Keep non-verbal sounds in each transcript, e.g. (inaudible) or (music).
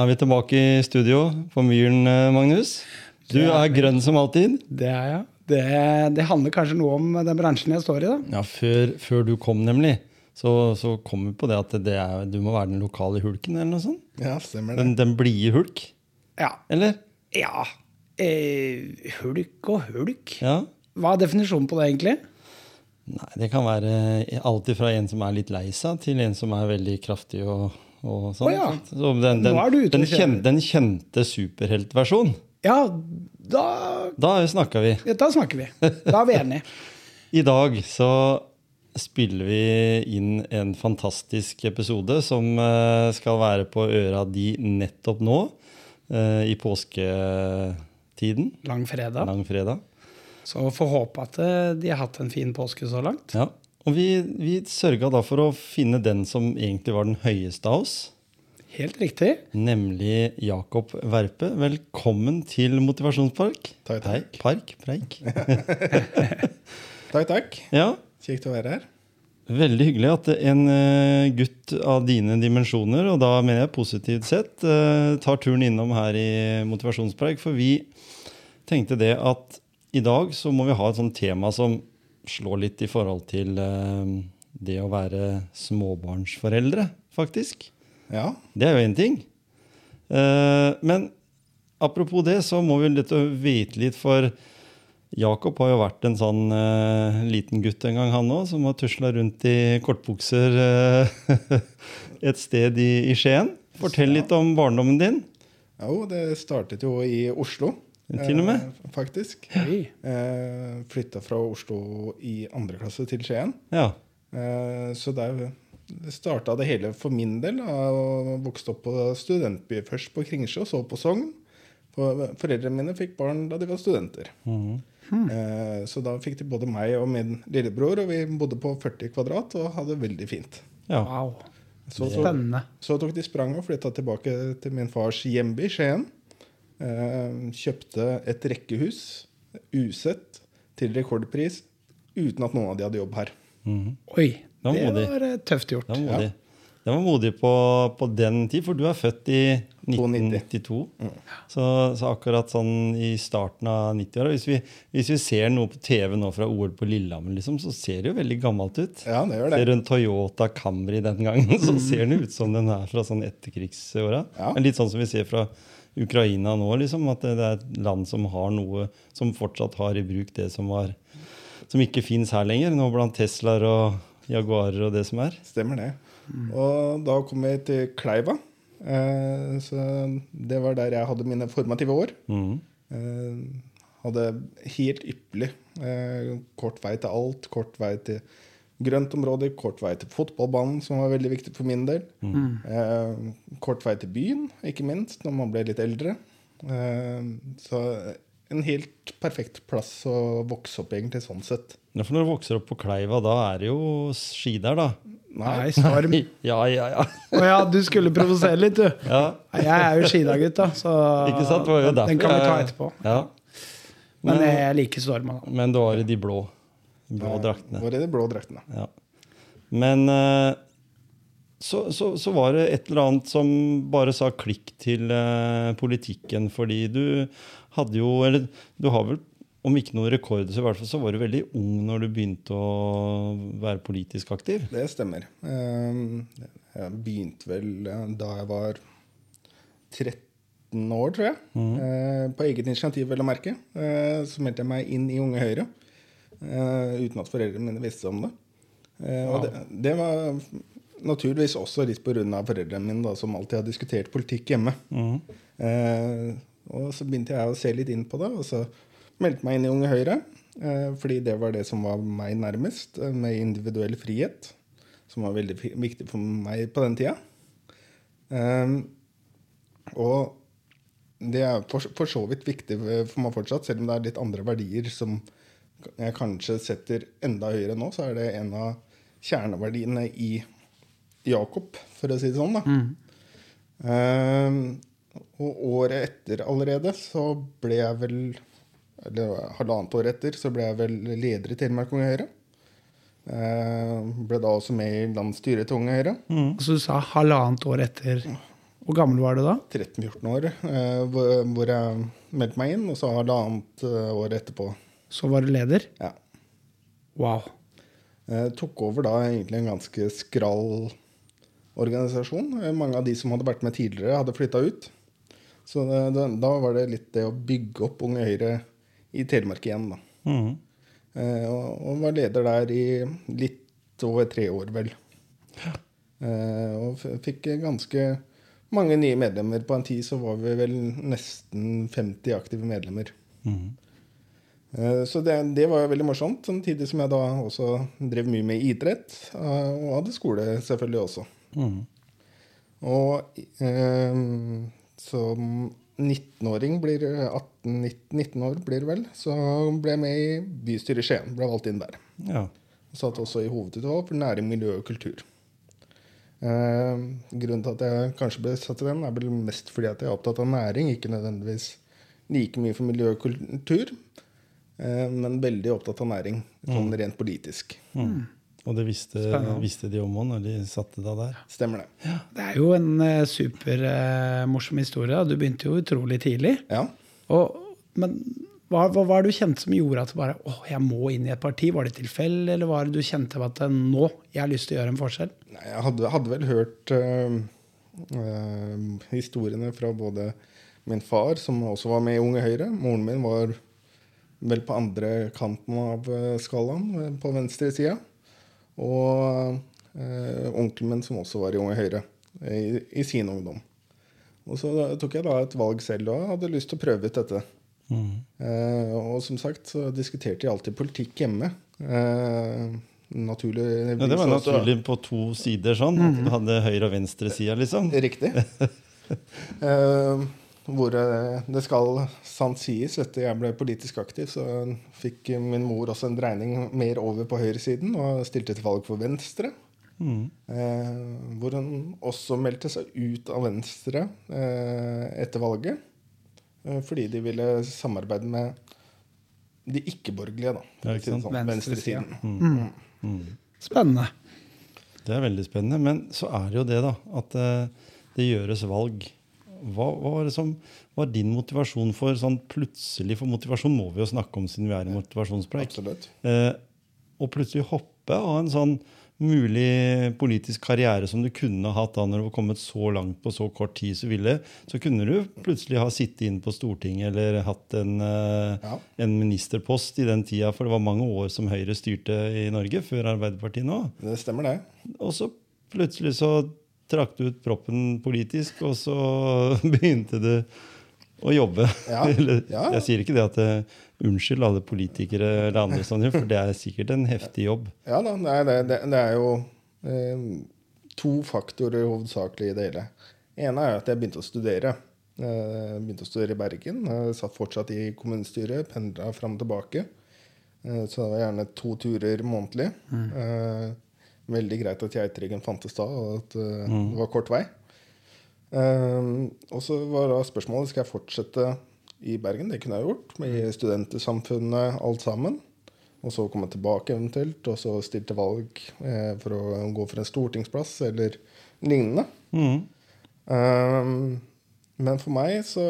Er vi tilbake i studio på Myren, eh, Magnus. Du er er grønn som alltid. Det er jeg. Det, det handler kanskje noe om den bransjen jeg står i, da. Ja, Før, før du kom, nemlig, så, så kom vi på det at det er, du må være den lokale hulken, eller noe sånt. Ja, stemmer det. Den, den blide hulk, Ja. eller? ja. Eh, hulk og hulk. Ja. Hva er definisjonen på det, egentlig? Nei, det kan være alltid fra en som er litt lei seg, til en som er veldig kraftig og, og sånn. Oh, ja. Så den, den, Nå er du ute den, kjente, den kjente superheltversjonen, Ja, da da snakka vi. ja, Da snakker vi. Da er vi enige. (laughs) I dag så spiller vi inn en fantastisk episode som eh, skal være på øra di nettopp nå, eh, i påsketiden. Langfredag. Langfredag. Så får håpe at eh, de har hatt en fin påske så langt. Ja. Og vi, vi sørga da for å finne den som egentlig var den høyeste av oss. Helt riktig. Nemlig Jakob Verpe. Velkommen til Motivasjonspark. Takk, takk. Park, preik. (laughs) Takk, takk. Ja, Kjekt å være her. Veldig hyggelig at en eh, gutt av dine dimensjoner, og da mener jeg positivt sett, eh, tar turen innom her i Motivasjonspreik. For vi tenkte det at i dag så må vi ha et sånt tema som slår litt i forhold til eh, det å være småbarnsforeldre, faktisk. Ja, Det er jo én ting. Eh, men apropos det, så må vi vite litt, for Jakob har jo vært en sånn uh, liten gutt en gang, han òg, som har tusla rundt i kortbukser uh, (laughs) et sted i, i Skien. Fortell litt om barndommen din. jo, det startet jo i Oslo. Til og med? Eh, faktisk. Hey. Eh, Flytta fra Oslo i andre klasse til Skien. Ja. Eh, så der starta det hele for min del. Jeg vokste opp på studentby først på Kringsjå, så på Sogn. For foreldrene mine fikk barn da de var studenter. Mhm. Eh, så da fikk de både meg og min lillebror, og vi bodde på 40 kvadrat og hadde det veldig fint. ja. Wow. Så tok, Spennende. så tok de sprang og flytta tilbake til min fars hjemby, Skien. Eh, kjøpte et rekkehus, usett, til rekordpris, uten at noen av de hadde jobb her. Mhm. Oi. Det var Det var eh, tøft gjort. Det var modig. Det var modig på, på den tid, for du er født i 1992. Så, så akkurat sånn i starten av 90-åra hvis, vi- hvis vi ser noe på TV nå fra OL på Lillehammer, liksom, så ser det jo veldig gammelt ut. Ja, det gjør det. Ser du en Toyota Camry den gangen, så (laughs) ser den ut som den er fra sånn etterkrigsåra. Ja. Litt sånn som vi ser fra Ukraina nå, liksom, at det er et land som har noe som fortsatt har i bruk det som var som ikke fins her lenger, nå blant Teslaer og Jaguarer og det som er. Stemmer det. Og da kom vi til Kleiva. Eh, så det var der jeg hadde mine formative år. Mm. Eh, hadde helt ypperlig. Eh, kort vei til alt. Kort vei til grøntområder. Kort vei til fotballbanen, som var veldig viktig for min del. Eh, kort vei til byen, ikke minst, når man ble litt eldre. Eh, så en helt perfekt plass å vokse opp, egentlig, sånn sett. Ja, for når du vokser opp på Kleiva, da er det jo ski der, da. Nei, storm. (laughs) Ja, ja, ja. Å ja, du skulle provosere litt, du. ja. Jeg er jo skidagutt, da, så Ikke sant? Det var jo den, den kan vi ta etterpå. Ja. Men Men, jeg liker storma. da. men du har i de blå, blå draktene. Var det de blå draktene. Ja. Men eh, så, så, så var det et eller annet som bare sa klikk til eh, politikken, fordi du hadde jo Eller du har vel, om ikke noen rekorder, så i hvert fall så var du veldig ung når du begynte å være politisk aktiv. Det stemmer. Ehm, Jeg begynte vel eh, da jeg var 13 år, tror jeg. Mm. På eget initiativ, vel å merke. Eh, Så meldte jeg meg inn i Unge Høyre. Eh, Uten at foreldrene mine visste om det. Eh, Og det, det var naturligvis også litt pga. foreldrene mine, da, som alltid har diskutert politikk hjemme. Eh, og så begynte jeg å se litt inn på det, og så meldte meg inn i Unge Høyre. Eh, fordi det var det som var meg nærmest, eh, med individuell frihet. som var veldig viktig for meg på den tida. Um, og det er for, for så vidt viktig for meg fortsatt, selv om det er litt andre verdier som jeg kanskje setter enda høyere nå, så er det en av kjerneverdiene i Jakob, for å si det sånn. da. Um, og året etter allerede så ble jeg vel Eller halvannet år etter så ble jeg vel leder i Telemark Unge Høyre. Uh, ble da også med i landsstyret til Unge Høyre. Så du sa halvannet år etter. Hvor gammel var du da? 13-14 år, Uh, hvor, hvor jeg meldte meg inn. Og så halvannet eh, år etterpå. Så var du leder? Ja. Wow. Jeg tok over da egentlig en ganske skral organisasjon. Eh, Mange av de som hadde vært med tidligere, hadde flytta ut. Så det, det, da var det litt det å bygge opp Unge Høyre i Telemark igjen, da. Mhm. Eh, og, og var leder der i litt over tre år, vel. Eh, og fikk ganske mange nye medlemmer. På en tid så var vi vel nesten 50 aktive medlemmer. Mhm. Eh, Så det, det var jo veldig morsomt, samtidig som jeg da også drev mye med idrett. eh, Og hadde skole selvfølgelig også. Mm. Og eh, som 19-åring blir 18-19 19 år blir det vel, så ble jeg med i bystyret i Skien. Ble valgt inn der. Ja. Og satt også i hovedutvalg for næring, miljø og kultur. Eh, grunnen til at jeg kanskje ble satt i den, er vel mest fordi at jeg er opptatt av næring, ikke nødvendigvis like mye for miljø og kultur, eh, men veldig opptatt av næring, sånn rent politisk. Mm. Og det visste, visste de om òg når de satte deg der. Stemmer det. Det er jo en uh, supermorsom historie. Du begynte jo utrolig tidlig. Ja. Og, men hva, hva var det du kjente som gjorde at du bare, å, jeg må inn i et parti? Var det tilfeldig, eller var det du kjente at eh, nå jeg har lyst til å gjøre en forskjell? Nei, jeg hadde, hadde vel hørt uh, historiene fra både min far, som også var med i Unge Høyre. Moren min var vel på andre kanten av øh, skalaen, øh, på venstre sida. Og eh, onkelen min, som også var i Unge Høyre i, i sin ungdom. Og så tok jeg da et valg selv og hadde lyst til å prøve ut dette. Mm. Eh, og som sagt så diskuterte jeg alltid politikk hjemme. Eh, naturlig Ja, det var naturlig på to sider sånn. At du hadde høyre- og venstresida, liksom. Riktig. (laughs) Eh, hvor eh, det skal sant sies, etter jeg ble politisk aktiv, så fikk min mor også en dreining mer over på høyresiden og stilte til valg for Venstre. Mm. Eh, hvor hun også meldte seg ut av Venstre eh, etter valget. Eh, fordi de ville samarbeide med de ikke-borgerlige, da. ikke si sånn. Venstresiden. Venstresiden. Mm. Spennende. Det er veldig spennende. Men så er det jo det, da. At eh, det gjøres valg. Hva, hva var det som var din motivasjon for sånn plutselig For motivasjon må vi jo snakke om siden vi er i motivasjonspreik. Eh, og plutselig hoppe av en sånn mulig politisk karriere som du kunne hatt da når du var kommet så langt på så kort tid, så ville, så kunne du plutselig ha sittet inn på Stortinget eller hatt en, eh, Ja. en ministerpost i den tida, for det var mange år som Høyre styrte i Norge, før Arbeiderpartiet nå. Det stemmer, det. Og så plutselig så trakk du ut proppen politisk, og så (laughs) begynte du å jobbe. Ja, (laughs) ja. Jeg sier ikke det at eh, Unnskyld alle politikere eller andre sånne, for det er sikkert en heftig jobb. Ja da, nei, det, det, det er jo eh, to faktorer hovedsakelig i det hele. ene er at jeg begynte å studere. Eh, begynte å studere i Bergen. Jeg satt fortsatt i kommunestyret, pendla fram og tilbake. Eh, så det var gjerne to turer månedlig. Eh, veldig greit at Geiteryggen fantes da, og at eh, det var kort vei. Um, og så var da spørsmålet skal jeg fortsette i Bergen. Det kunne jeg gjort, med studentsamfunnet, alt sammen. Og så komme tilbake eventuelt, og så stille til valg eh, for å gå for en stortingsplass eller lignende. Mm. Um, men for meg så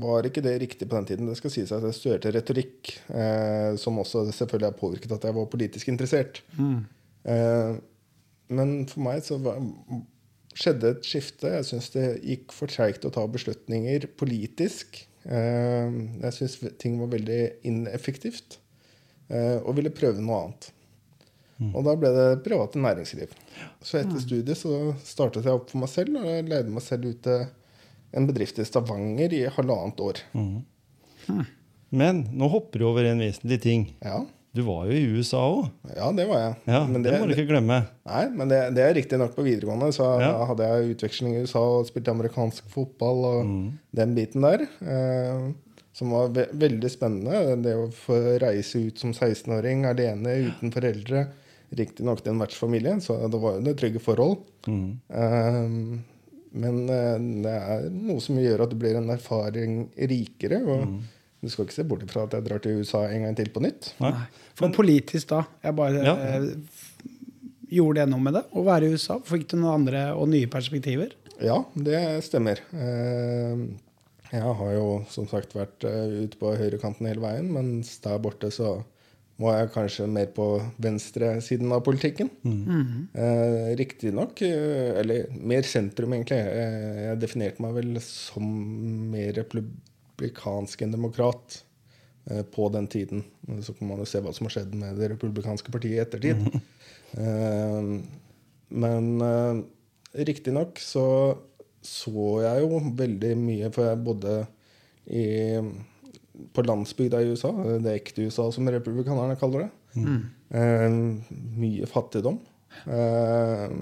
var ikke det riktig på den tiden. Det skal sies at jeg studerte retorikk, eh, som også selvfølgelig har påvirket at jeg var politisk interessert. Eh, men for meg så var, skjedde et skifte. Jeg syns det gikk for treigt å ta beslutninger politisk. Eh, jeg syns ting var veldig ineffektivt, eh, og ville prøve noe annet. Og da ble det private næringsliv. Så etter studiet så startet jeg opp for meg selv, og jeg leide meg selv ut til en bedrift i Stavanger i halvannet år. Men nå hopper du over en vesentlig ting. Ja, Du var jo i USA òg. Ja, det var jeg. Ja, Men det, må du ikke glemme. Nei, men det, det er riktig nok på videregående. Så Ja. hadde jeg utveksling i USA og spilte amerikansk fotball og Mm. den biten der. Eh, som var ve veldig spennende. Det å få reise ut som 16-åring alene uten foreldre. Riktignok til en vertsfamilie, så det var jo det trygge forhold. Mm. Eh, men eh, det er noe som gjør at du blir en erfaring rikere. Og Mm. Du skal ikke se bort fra at jeg drar til USA en gang til på nytt. Nei. For politisk, da. Jeg bare Ja. eh, gjorde det noe med det? Å være i USA? Fikk du noen andre og nye perspektiver? Ja, det stemmer. Eh, Jeg har jo som sagt vært eh, ute på høyrekanten hele veien, mens der borte så var jeg kanskje mer på venstresiden av politikken. Eh, Riktignok, eh, eller mer sentrum, egentlig. Jeg definerte meg vel som mer republikansk en demokrat eh, på den tiden. Så kan man jo se hva som har skjedd med det republikanske partiet i ettertid. (laughs) Eh, Men uh, riktignok så så jeg jo veldig mye, for jeg bodde i, på landsbygda i USA, det ekte USA som republikanerne kaller det. Mm. mye fattigdom. Eh,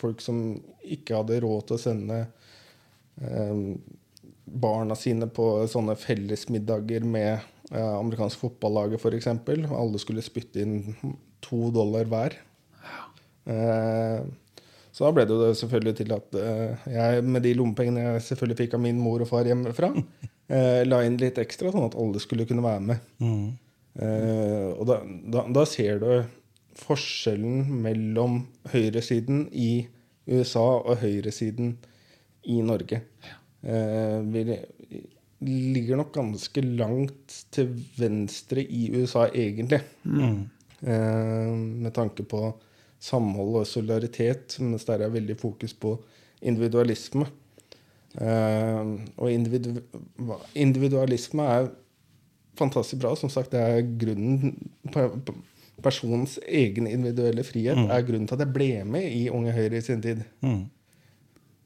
folk som ikke hadde råd til å sende eh, barna sine på sånne fellesmiddager med eh, amerikansk fotballaget f.eks. Alle skulle spytte inn to dollar hver. Eh, så da ble det jo selvfølgelig til at eh, jeg med de lommepengene jeg selvfølgelig fikk av min mor og far hjemmefra, (laughs) la inn litt ekstra, sånn at alle skulle kunne være med. Mm. Og da, da, da ser du forskjellen mellom høyresiden i USA og høyresiden i Norge. Eh, vi ligger nok ganske langt til venstre i USA, egentlig. Mm. med tanke på samhold og solidaritet, mens der er veldig fokus på individualisme. Eh, og individu individualisme er fantastisk bra. Som sagt, det er grunnen pe- pe- Personens egen individuelle frihet er grunnen til at jeg ble med i Unge Høyre i sin tid. Mm.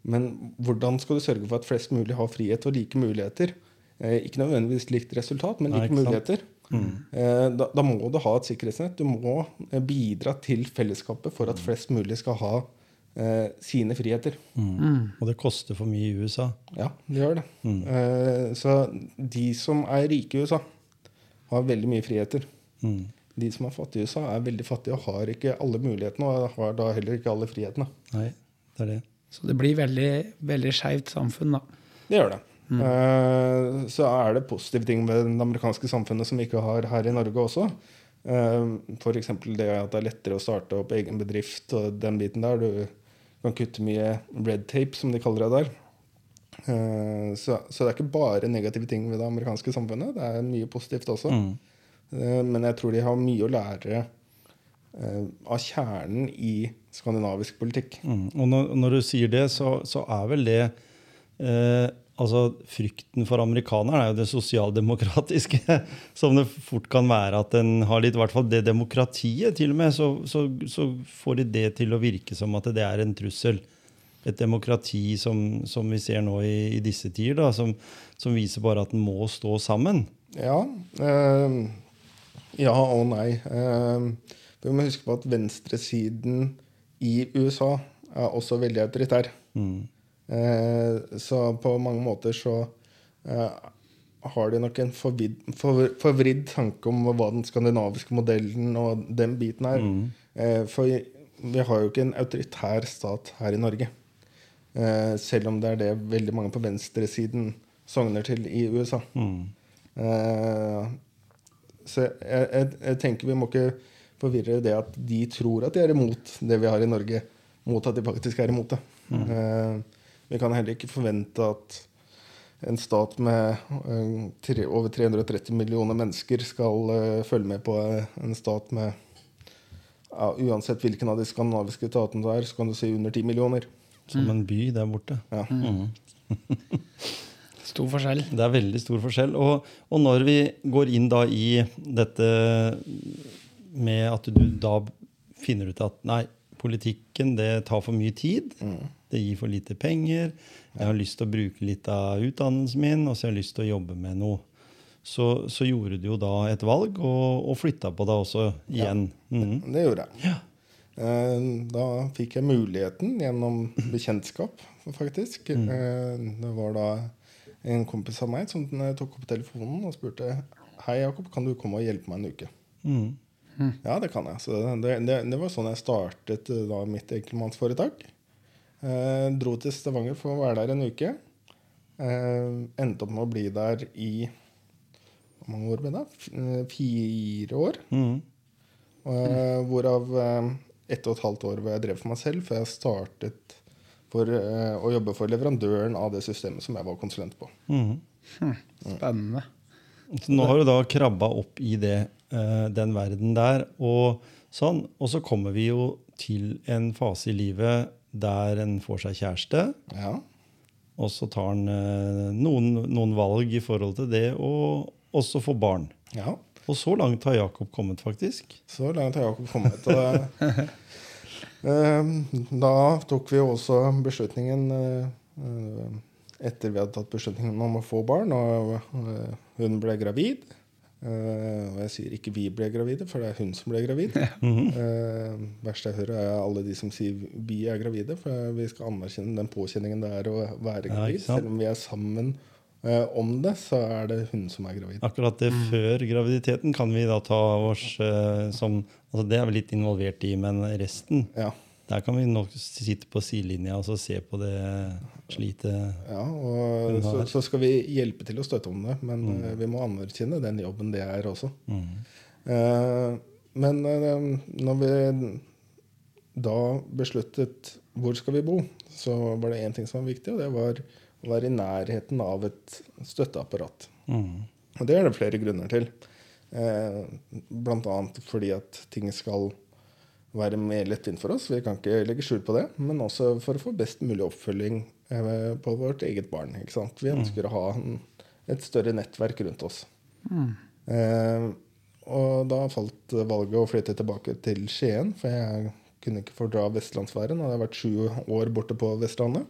Men hvordan skal du sørge for at flest mulig har frihet og like muligheter? Eh, ikke nødvendigvis likt resultat, men like Nei, muligheter. Eh, da, da må du ha et sikkerhetsnett. Du må eh, bidra til fellesskapet for at flest mulig skal ha eh, sine friheter. Og det koster for mye i USA. Ja, det gjør det. Eh, så de som er rike i USA, har veldig mye friheter. Mm. De som er fattige i USA, er veldig fattige og har ikke alle mulighetene, og har da heller ikke alle frihetene. Nei, det er det. Så det blir veldig, veldig skeivt samfunn, da. Det gjør det. Eh, så er det positive ting ved det amerikanske samfunnet som vi ikke har her i Norge også. Uh, F.eks. det at det er lettere å starte opp egen bedrift og den biten der. Du kan kutte mye red tape, som de kaller det der. Eh, så, så det er ikke bare negative ting ved det amerikanske samfunnet. Det er mye positivt også. Mm. Eh, Men jeg tror de har mye å lære eh, av kjernen i skandinavisk politikk. Mm. Og når, når du sier det, så, så er vel det eh, Altså, frykten for amerikanerne er jo det sosialdemokratiske. (laughs) Som det fort kan være at en har litt I hvert fall det demokratiet, til og med. Så, så, så får de det til å virke som at det er en trussel. Et demokrati som, som vi ser nå i, i disse tider, da, som, som viser bare at en må stå sammen. Ja. eh, ja og nei. Eh, vi må huske på at venstresiden i USA er også veldig autoritær. Mm. Eh, så på mange måter så eh, har de nok en forvid, for, forvridd tanke om hva den skandinaviske modellen og den biten er. Eh, for vi, vi har jo ikke en autoritær stat her i Norge. Eh, selv om det er det veldig mange på venstresiden sogner til i USA. Mm. Eh, så jeg, jeg, jeg tenker vi må ikke forvirre det at de tror at de er imot det vi har i Norge, mot at de faktisk er imot det. Eh, vi kan heller ikke forvente at en stat med eh, tre, over 330 millioner mennesker skal eh, følge med på eh, en stat med ja, Uansett hvilken av de skandinaviske statene det er, så kan du si under 10 millioner. Som en by der borte. Ja. (laughs) Stor forskjell. Det er veldig stor forskjell. Og, og når vi går inn da i dette med at du da finner ut at nei, politikken det tar for mye tid. Det gir for lite penger. Jeg har lyst til å bruke litt av utdannelsen min, og så har jeg lyst til å jobbe med noe så, så gjorde du jo da et valg, og, og flytta på deg også igjen. Mhm. Det gjorde jeg. Eh, Da fikk jeg muligheten gjennom bekjentskap, faktisk. Eh, Det var da en kompis av meg som tok opp telefonen og spurte Hei, Jakob, kan du komme og hjelpe meg en uke? Ja, det kan jeg. Så det, det, det var sånn jeg startet eh, da mitt enkeltmannsforetak. Eh, dro til Stavanger for å være der en uke. Eh, endte opp med å bli der i Hvor mange år ble det? Eh, Fire år. Mm. Eh, hvorav eh, ett og et halvt år hvor jeg drev for meg selv, før jeg startet for eh, å jobbe for leverandøren av det systemet som jeg var konsulent på. Mhm. Spennende. Så nå har du da krabba opp i det, den verden der. Og sånn. Og så kommer vi jo til en fase i livet der en får seg kjæreste. Ja, Og så tar en eh, noen, noen valg i forhold til det, og også få barn. ja. Og så langt har Jakob kommet, faktisk. Så langt har Jakob kommet. Og, eh, (laughs) da tok vi også beslutningen eh, eh, etter vi hadde tatt beslutningen om å få barn, og eh, hun ble gravid. Eh, og jeg sier ikke vi ble gravide, for det er hun som ble gravid. (laughs) eh, verst jeg hører, er alle de som sier vi er gravide, for vi skal anerkjenne den påkjenningen det er å være gravid. Ja. Selv om vi er sammen uh, om det, så er det hun som er gravid. Akkurat det før graviditeten kan vi da ta oss eh, som altså Det er vi litt involvert i, men resten Ja. Der kan vi nok sitte på sidelinja og så se på det slitet. Ja, og så, så skal vi hjelpe til å støtte om det, men mm. vi må anerkjenne den jobben det er også. Eh, men eh, når vi da besluttet hvor skal vi bo, så var det én ting som var viktig, og det var å være i nærheten av et støtteapparat. Mm. Og det er det flere grunner til. Eh, annet fordi at ting skal være mer lettvint for oss. Vi kan ikke legge skjul på det. Men også for å få best mulig oppfølging eh, på vårt eget barn. Ikke sant? Vi ønsker å ha en, et større nettverk rundt oss. Eh, og da falt valget å flytte tilbake til Skien, for jeg kunne ikke fordra vestlandsværen. Og jeg har vært sju år borte på Vestlandet.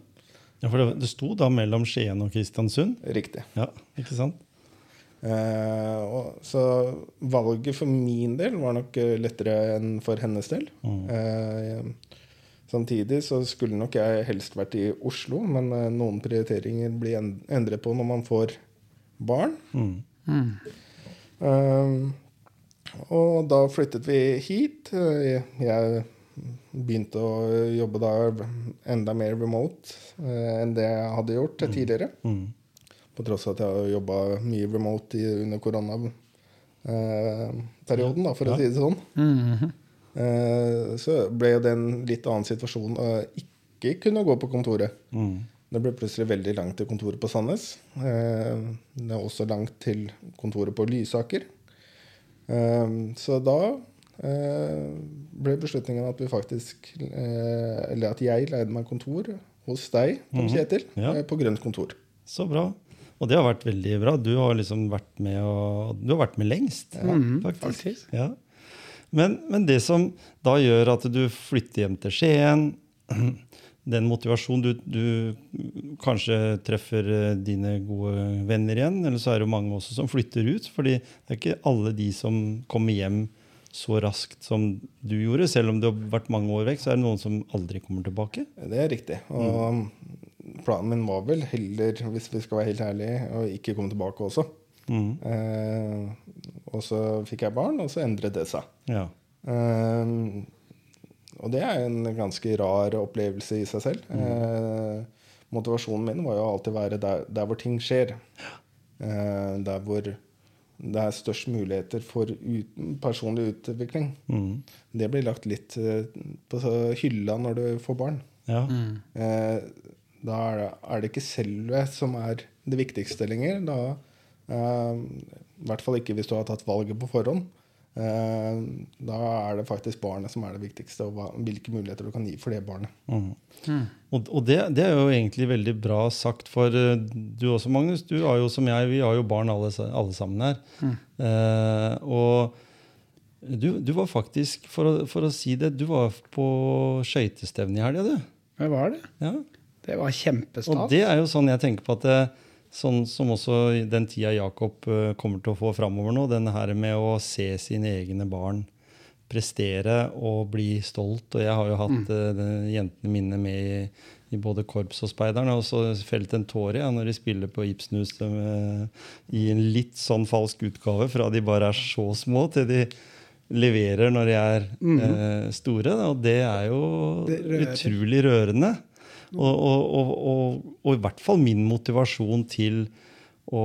Ja, for det, det sto da mellom Skien og Kristiansund. Riktig. Ja, ikke sant? Eh, og, så valget for min del var nok eh, lettere enn for hennes del. Eh, samtidig så skulle nok jeg helst vært i Oslo, men eh, noen prioriteringer blir endret på når man får barn. Mm. Eh, og da flyttet vi hit. Jeg begynte å jobbe da enda mer remote eh, enn det jeg hadde gjort tidligere. Mm. På tross av at jeg har jobba mye remote i, under koronaperioden, da, for å si det sånn. Eh, så ble jo det en litt annen situasjon å ikke kunne gå på kontoret. Mm. Det ble plutselig veldig langt til kontoret på Sandnes. Eh, det er også langt til kontoret på Lysaker. Eh, så da ble beslutningen at vi faktisk Eller at jeg leide meg kontor hos deg, Tom Kjetil, Ja. eh, på Grønt kontor. Så bra. Og det har vært veldig bra. Du har liksom vært med, og, du har vært med lengst, faktisk. faktisk. Ja. Men, men det som da gjør at du flytter hjem til Skien, (clears throat) den motivasjonen du, du kanskje treffer eh, dine gode venner igjen, eller så er det jo mange også som flytter ut. fordi det er ikke alle de som kommer hjem så raskt som du gjorde. Selv om du har vært mange år vekk, så er det noen som aldri kommer tilbake. Det er riktig. Og planen min var vel heller, hvis vi skal være helt ærlige, å ikke komme tilbake også. Mm. Eh, og så fikk jeg barn, og så endret det seg. Ja. Eh, og det er en ganske rar opplevelse i seg selv. Eh, motivasjonen min var jo alltid å være der, der hvor ting skjer. Eh, der hvor det er størst muligheter for ut, personlig utvikling. Mm. Det blir lagt litt eh, på hylla når du får barn. ja. Eh, da er det, er det ikke selve som er det viktigste lenger. Da, eh, I hvert fall ikke hvis du har tatt valget på forhånd. Eh, da er det faktisk barnet som er det viktigste, og hva, hvilke muligheter du kan gi for det barnet. Mm. Og, og det, det er jo egentlig veldig bra sagt, for eh, du også, Magnus. Du har jo som jeg, vi har jo barn alle, alle sammen her. Eh, og du, du var faktisk, for å, for å si det, du var på skøytestevne i helga, du. Jeg var det? Ja. Det var Og det er jo sånn jeg tenker på at det, Sånn som også den tida Jakob eh, kommer til å få framover nå. Den her med å se sine egne barn prestere og bli stolt. Og jeg har jo hatt eh, jentene mine med i, i både korps og speideren. Og så felt en tåre ja, når de spiller på Ibsenhus i en litt sånn falsk utgave. Fra de bare er så små, til de leverer når de er eh, store. da, Og det er jo Det rører. utrolig rørende. Og, og, og, og, i hvert fall min motivasjon til å,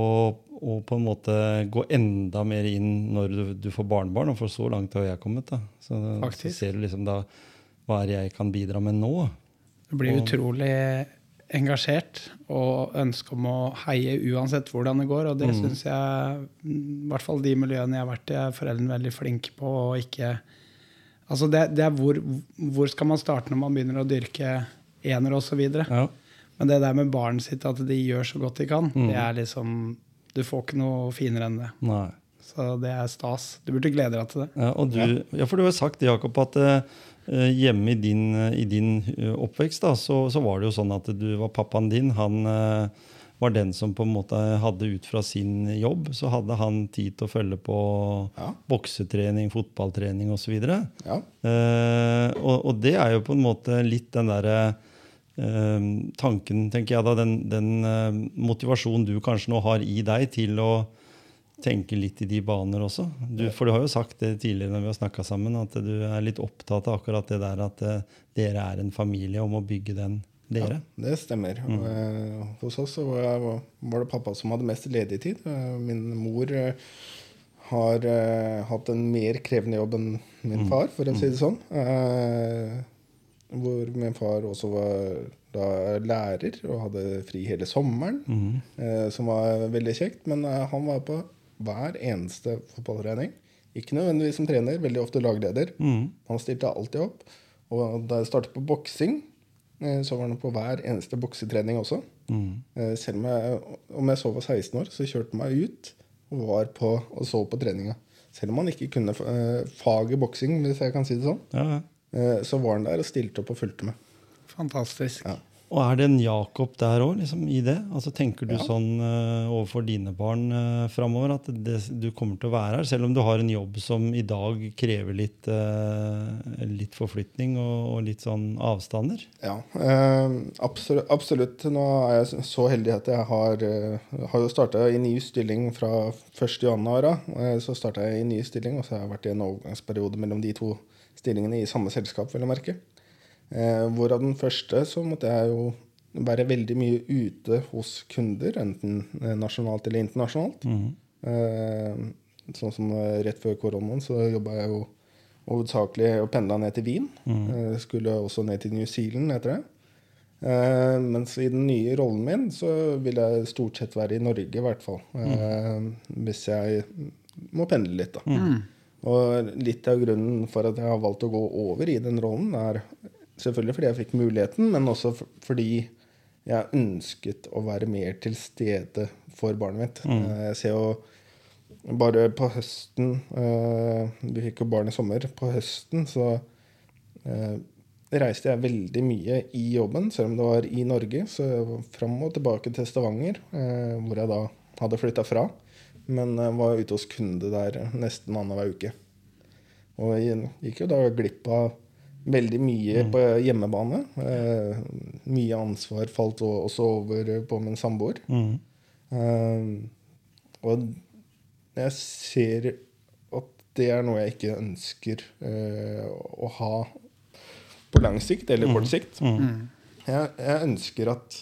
å på en måte gå enda mer inn når du, du får barnebarn. Og for så langt har jeg kommet. da. Så, så ser du liksom da hva er det jeg kan bidra med nå. Du blir utrolig engasjert og ønske om å heie uansett hvordan det går. Og det Mm. syns jeg, i hvert fall de miljøene jeg har vært i, er foreldrene veldig flinke på. Og ikke, altså det, det er hvor, hvor skal man starte når man begynner å dyrke ener osv. Ja. Men det der med barnet sitt, at de gjør så godt de kan, Mm. det er liksom Du får ikke noe finere enn det. Nei. Så det er stas. Du burde glede deg til det. Ja, og du, ja. for du har sagt, Jakob, at eh, hjemme i din, i din eh, oppvekst da, så, så var det jo sånn at du var pappaen din. Han eh, var den som på en måte hadde ut fra sin jobb, så hadde han tid til å følge på Ja. boksetrening, fotballtrening osv. Ja. Eh, og, og det er jo på en måte litt den derre tanken, tenker jeg da, den, den eh, motivasjonen du kanskje nå har i deg til å tenke litt i de baner også. Du, for du har jo sagt det tidligere når vi har snakka sammen, at du er litt opptatt av akkurat det der at eh, dere er en familie om å bygge den dere. Det stemmer. Mm. Og, eh, hos oss var, var det pappa som hadde mest ledig tid. Eh, Min mor har hatt en mer krevende jobb enn min Mm. far, for å si det sånn. Hvor min far også var lærer og hadde fri hele sommeren, mm. eh, som var veldig kjekt. Men eh, han var på hver eneste fotballtrening. Ikke nødvendigvis som trener, veldig ofte lagleder. Mm. Han stilte alltid opp. Og da jeg startet på boksing, eh, så var han på hver eneste boksetrening også. Mm. Selv om jeg, om jeg så var 16 år, så kjørte han meg ut og var på og så på treninga. Selv om han ikke kunne eh, faget boksing, hvis jeg kan si det sånn, Ja, ja. Eh, så var han der og stilte opp og fulgte med. Fantastisk. Ja. Og er det en Jakob der òg, liksom, i det? Altså, tenker du Ja. sånn uh, overfor dine barn uh, framover at det, du kommer til å være her, selv om du har en jobb som i dag krever litt, uh, litt forflytning og, og litt sånn avstander? Ja, uh, absolutt, absolutt. Nå er jeg så heldig at jeg har, har jo starta i ny stilling fra 1. januar. da. Eh, Så starta jeg i ny stilling, og så har jeg vært i en overgangsperiode mellom de to stillingene i samme selskap, vil jeg merke. Eh, hvorav den første så måtte jeg jo være veldig mye ute hos kunder, enten eh, nasjonalt eller internasjonalt. Eh, sånn som eh, rett før koronaen så jobba jeg jo hovedsakelig og pendla ned til Wien. Eh, skulle også ned til New Zealand etter det. Eh, mens i den nye rollen min så vil jeg stort sett være i Norge, i hvert fall. Eh, Hvis jeg må pendle litt, da. Og litt av grunnen for at jeg har valgt å gå over i den rollen, er selvfølgelig fordi jeg fikk muligheten, men også fordi jeg ønsket å være mer til stede for barnet mitt. Mm. Jeg ser jo bare på høsten eh, Vi fikk jo barn i sommer. På høsten så eh, reiste jeg veldig mye i jobben, selv om det var i Norge. Så fram og tilbake til Stavanger, eh, hvor jeg da hadde flytta fra. Men jeg var ute hos kunde der nesten annenhver uke. Og jeg gikk jo da glipp av veldig mye på hjemmebane. Eh, mye ansvar falt også over på min samboer. Mm. Eh, og jeg ser at det er noe jeg ikke ønsker eh, å ha på lang sikt, eller kort sikt. Jeg, jeg ønsker at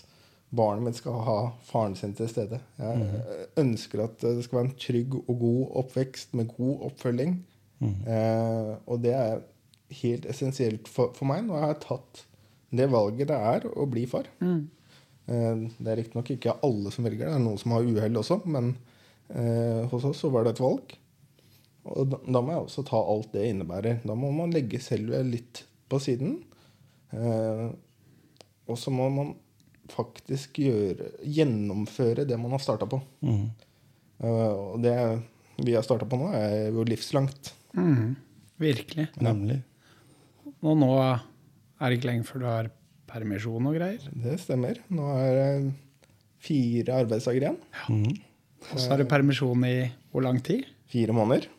barnet mitt skal ha faren sin til stede. Jeg ønsker at det skal være en trygg og god oppvekst med god oppfølging. Eh, og det er helt essensielt for, for meg når jeg har tatt det valget det er å bli far. Eh, det er riktignok ikke alle som velger det, det er noen som har uhell også, men eh, hos oss så var det et valg. Og da, da må jeg også ta alt det innebærer. Da må man legge selv litt på siden. Eh, og så må man faktisk gjøre, gjennomføre det man har starta på. Mm. Uh, og det vi har starta på nå, er jo livslangt. Mm. Virkelig. Nemlig. Og nå er det ikke lenge før du har permisjon og greier. Det stemmer. Nå er det fire arbeidsdager igjen. Og så har du permisjon i hvor lang tid? Fire måneder.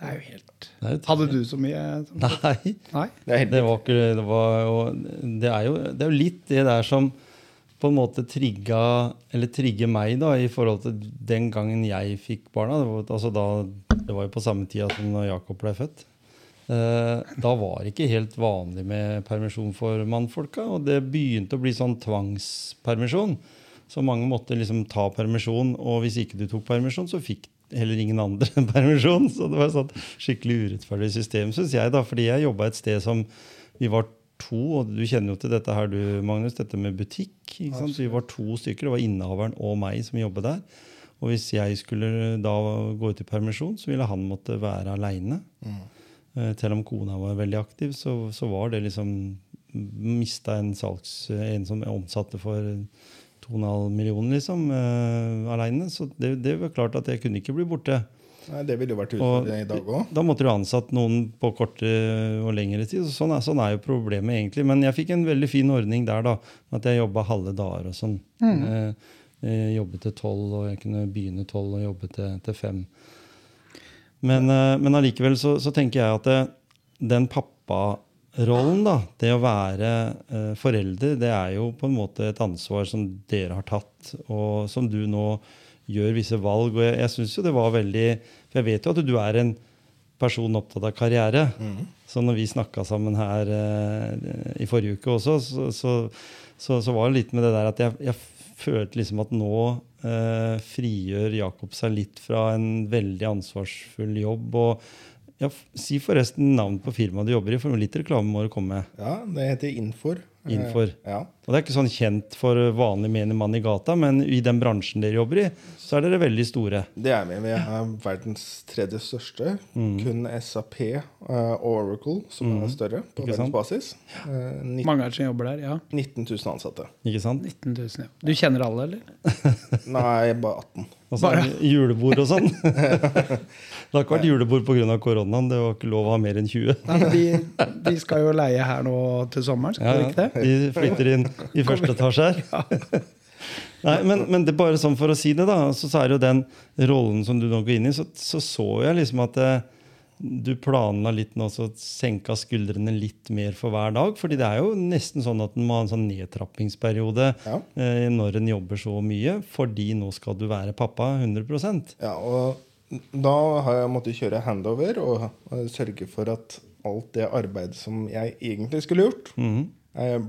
Det er jo helt Det er Hadde du så mye? Nei. Nei? Det er helt Det var ikke det var jo, det, er jo, det er jo litt det der som på en måte trigga Eller trigger meg, da, i forhold til den gangen jeg fikk barna. Det var, altså da, det var jo på samme tida som når Jakob ble født. Eh, da var det ikke helt vanlig med permisjon for mannfolka. Og det begynte å bli sånn tvangspermisjon. Så mange måtte liksom ta permisjon, og hvis ikke du tok permisjon, så fikk heller ingen andre (laughs) permisjon. Så det var et skikkelig urettferdig system, syns jeg. da, Fordi jeg jobba et sted som vi var to, og du kjenner jo til dette her, du, Magnus, dette med butikk. Ikke sant? Vi var to stykker. Det var innehaveren og meg som jobbet der. Og hvis jeg skulle da gå ut i permisjon, så ville han måtte være aleine. Mm. Selv om kona var veldig aktiv, så, så var det liksom Mista en salgs... En som omsatte for 2,5 millioner, liksom, uh, aleine. Så det, det var klart at jeg kunne ikke bli borte. Nei, det ville jo vært utfordrende i dag òg. Da måtte du ansatt noen på kortere og lengre tid. så Sånn er, sånn er jo problemet, egentlig. Men jeg fikk en veldig fin ordning der, da. med At jeg jobba halve dager og sånn. Eh, eh, jobbet til tolv, og jeg kunne begynne tolv og jobbe til, til fem. Men, eh, men allikevel så, så tenker jeg at det, den papparollen, da, det å være eh, forelder, det er jo på en måte et ansvar som dere har tatt, og som du nå gjør visse valg. Og jeg, jeg synes jo det var veldig For jeg vet jo at du er en person opptatt av karriere. Så når vi snakka sammen her eh, i forrige uke også, så, så, så, så var det litt med det der at jeg, jeg følte liksom at nå eh, frigjør Jakob seg litt fra en veldig ansvarsfull jobb. og ja, Si forresten navnet på firmaet du jobber i, for litt reklame må du komme med. Ja, det heter Infor. Eh, Infor. Ja. Og Det er ikke sånn kjent for vanlig menigmann i gata, men i den bransjen dere jobber i, så er dere veldig store. Det er vi. Vi er verdens tredje største. Mm. Kun SAP og Oracle som er større på verdensbasis. Eh, nitt- Mange er det som jobber der? Ja. 19 000 ansatte. Ikke sant? 19 000, ja. Du kjenner alle, eller? (laughs) Nei, bare 18. Og så julebord og sånn. (laughs) det har ikke vært julebord pga. koronaen. Det var ikke lov å ha mer enn 20. Nei, men de, de skal jo leie her nå til sommeren, skal Ja, de ikke det? (laughs) De flytter inn i første etasje her. (laughs) Nei, men, men det er bare sånn for å si det, da. Så, så er det jo den rollen som du nå går inn i, så så, så jeg liksom at eh, du planla litt nå, så senka skuldrene litt mer for hver dag. fordi det er jo nesten sånn at en må ha en sånn nedtrappingsperiode Ja. eh, når en jobber så mye, fordi nå skal du være pappa 100% Ja, og da har jeg måttet kjøre handover og sørge for at alt det arbeidet som jeg egentlig skulle gjort, mm eh,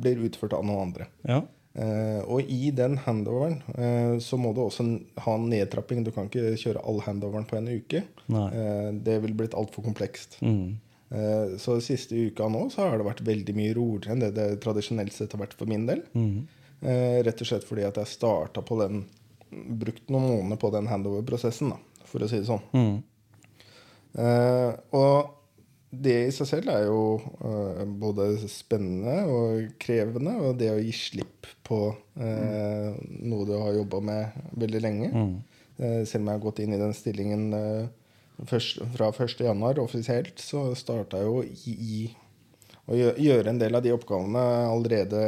blir utført av noen andre. Ja. Uh, og i den handoveren uh, så må du også ha en nedtrapping. Du kan ikke kjøre all handoveren på en uke. Eh, det ville blitt altfor komplekst. Mm. Eh, så siste uka nå så har det vært veldig mye roligere enn det det tradisjonelt sett har vært for min del. Mm. Eh, rett og slett fordi at jeg starta på den Brukt noen måneder på den handover-prosessen, for å si det sånn. Mm. Eh, og det i seg selv er jo uh, både spennende og krevende. Og det å gi slipp på eh, noe du har jobba med veldig lenge. Eh, selv om jeg har gått inn i den stillingen først, fra 1.1. offisielt, så starta jeg jo i, i å gjøre en del av de oppgavene allerede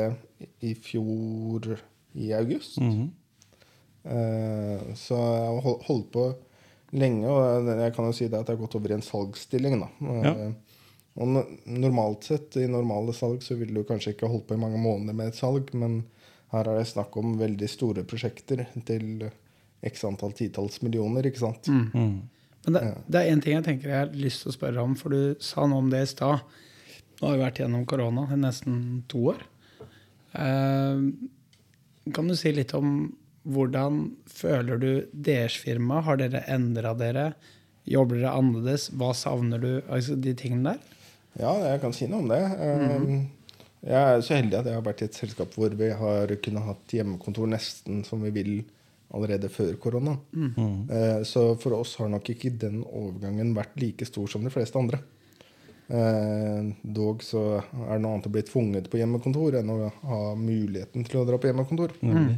i fjor i august. Mm Eh, så jeg har hol- holdt på lenge, og jeg kan jo si det at jeg har gått over i en salgsstilling. Da. Ja. Og normalt sett, i normale salg, så ville du kanskje ikke holdt på i mange måneder med et salg, men her er det snakk om veldig store prosjekter til x antall titalls millioner, ikke sant? Mm. Men det, det er én ting jeg tenker jeg har lyst til å spørre om, for du sa noe om det i stad. Nå har vi vært gjennom korona i nesten to år. Eh, kan du si litt om hvordan føler du deres firma? Har dere endra dere? Jobber dere annerledes? Hva savner du? Altså de tingene der? Ja, jeg kan si noe om det. Eh, Jeg er så heldig at jeg har vært i et selskap hvor vi har kunnet hatt hjemmekontor nesten som vi vil allerede før korona. Mm. Så for oss har nok ikke den overgangen vært like stor som de fleste andre. Eh, Dog så er det noe annet å bli tvunget på hjemmekontor enn å ha muligheten til å dra på hjemmekontor. Eh,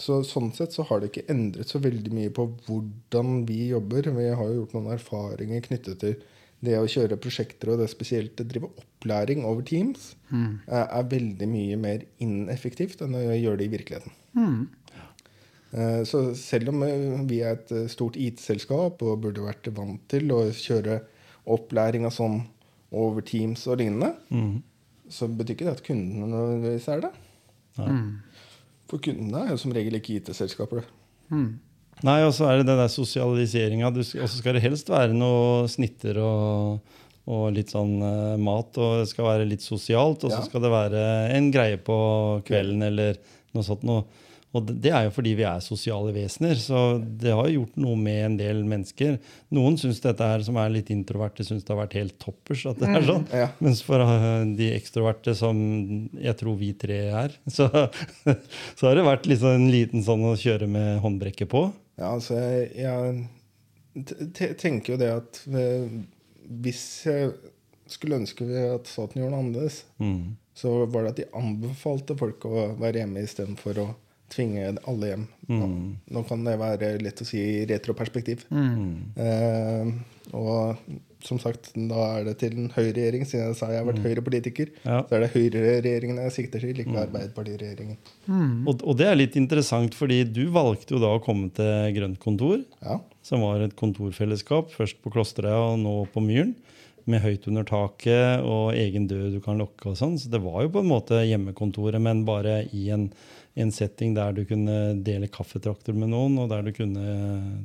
Så sånn sett så har det ikke endret så veldig mye på hvordan vi jobber. Vi har jo gjort noen erfaringer knyttet til det å kjøre prosjekter og det spesielt å drive opplæring over Teams er, er veldig mye mer ineffektivt enn å gjøre det i virkeligheten. Mm. Så selv om eh, vi er et eh, stort IT-selskap og burde vært vant til å kjøre opplæring sånn over Teams og lignende, så betyr ikke det at kundene nødvendigvis er det. For kundene er jo som regel ikke IT-selskaper. det. Nei, og så er det den der sosialiseringa. Og så skal det helst være noe snitter og, og litt sånn uh, mat. Og det skal være litt sosialt, og så Ja. skal det være en greie på kvelden eller noe sånt noe. Og det, er jo fordi vi er sosiale vesener, så det har jo gjort noe med en del mennesker. Noen syns dette her som er litt introverte, syns det har vært helt toppers. at det er sånn. Ja. Mens for eh, de ekstroverte, som jeg tror vi tre er, (laughs) så, så har det vært liksom en liten sånn å kjøre med håndbrekket på. Ja, altså jeg, jeg te- te- tenker jo det at eh, hvis jeg skulle ønske at staten gjorde noe annerledes, Mm. så var det at de anbefalte folk å være hjemme istedenfor å tvinge alle hjem. Nå, nå kan det være lett å si i retroperspektiv. Eh, og som sagt, da er det til en høyreregjering, siden jeg sa jeg har vært høyrepolitiker. Ja. Så er det høyreregjeringen jeg sikter til, ikke Arbeiderpartiregjeringen. Og, og det er litt interessant, fordi du valgte jo da å komme til Grønt kontor, Ja. som var et kontorfellesskap, først på Klosterøya og nå på Myren, med høyt under taket og egen dør du kan lokke og sånn. Så det var jo på en måte hjemmekontoret, men bare i en, en setting der du kunne dele kaffetrakter med noen, og der du kunne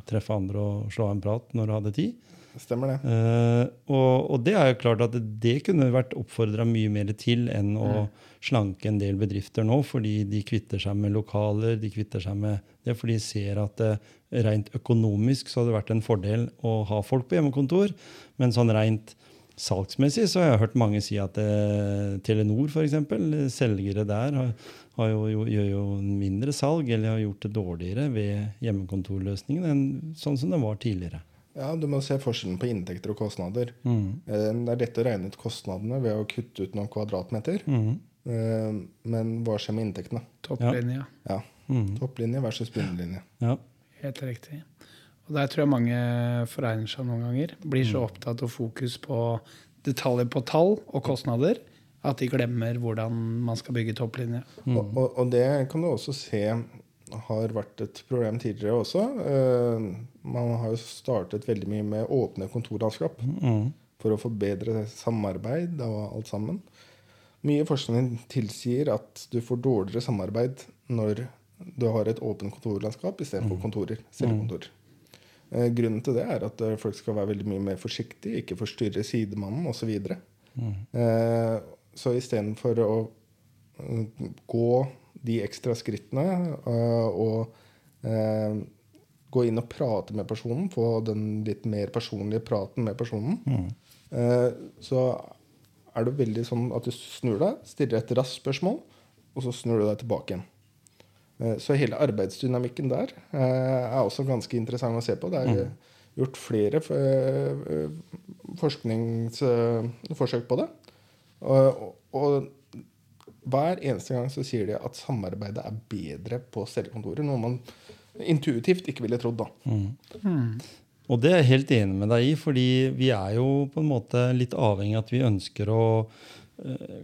treffe andre og slå av en prat når du hadde tid. Stemmer det. Uh, og, og det er jo klart at det kunne vært oppfordra mye mer til enn å slanke en del bedrifter nå, fordi de kvitter seg med lokaler. de kvitter seg med det Fordi de ser at det, rent økonomisk så hadde det vært en fordel å ha folk på hjemmekontor. Men sånn rent salgsmessig så har jeg hørt mange si at eh, Telenor f.eks., selgere der, har jo, jo, gjør jo mindre salg eller har gjort det dårligere ved hjemmekontorløsningen enn sånn som det var tidligere. Ja, Du må se forskjellen på inntekter og kostnader. Mm. Eh, Det er lett å regne ut kostnadene ved å kutte ut noen kvadratmeter. Mm. Eh, Men hva skjer med inntektene? Topplinja. Ja. Mm. Topplinje versus bunnlinje. Ja. Helt riktig. Og der tror jeg mange foregner seg noen ganger. Blir så opptatt av fokus på detaljer på tall og kostnader at de glemmer hvordan man skal bygge topplinje. Og, og, og det kan du også se har vært et problem tidligere også. Uh, Man har jo startet veldig mye med åpne kontorlandskap Mm. for å få bedre samarbeid og alt sammen. Mye forskning tilsier at du får dårligere samarbeid når du har et åpent kontorlandskap istedenfor kontorer. Cellekontorer. Eh, Grunnen til det er at eh, folk skal være veldig mye mer forsiktige, ikke forstyrre sidemannen osv. Så, eh, så istedenfor å eh, gå de ekstra skrittene eh, og eh, gå inn og prate med personen, få den litt mer personlige praten med personen, mm. så er det veldig sånn at du snur deg, stiller et raskt spørsmål, og så snur du deg tilbake igjen. Så hele arbeidsdynamikken der er også ganske interessant å se på. Det er eh, gjort flere forskningsforsøk på det. Og, og hver eneste gang så sier de at samarbeidet er bedre på cellekontorer. Noe man intuitivt ikke ville trodd. da. Og det er jeg helt enig med deg i, fordi vi er jo på en måte litt avhengig av at vi ønsker å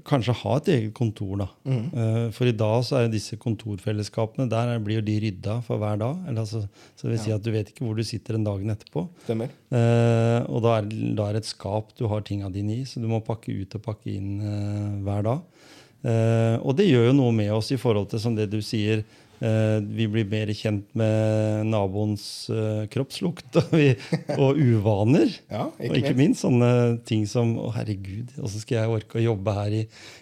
kanskje ha et eget kontor. da. Eh, for i dag så er disse kontorfellesskapene der er- blir jo de rydda for hver dag. Eller altså, så det vil si at du vet ikke hvor du sitter den dagen etterpå. Stemmer. Eh, og da er, da er det et skap du har tinga dine i, så du må pakke ut og pakke inn eh, hver dag. Eh, og det gjør jo noe med oss i forhold til som det du sier. Eh, vi blir mer kjent med naboens eh, kroppslukt og, vi, og uvaner. (laughs) Ja, og ikke minst sånne ting som Å, herregud, åssen skal jeg orke å jobbe her i,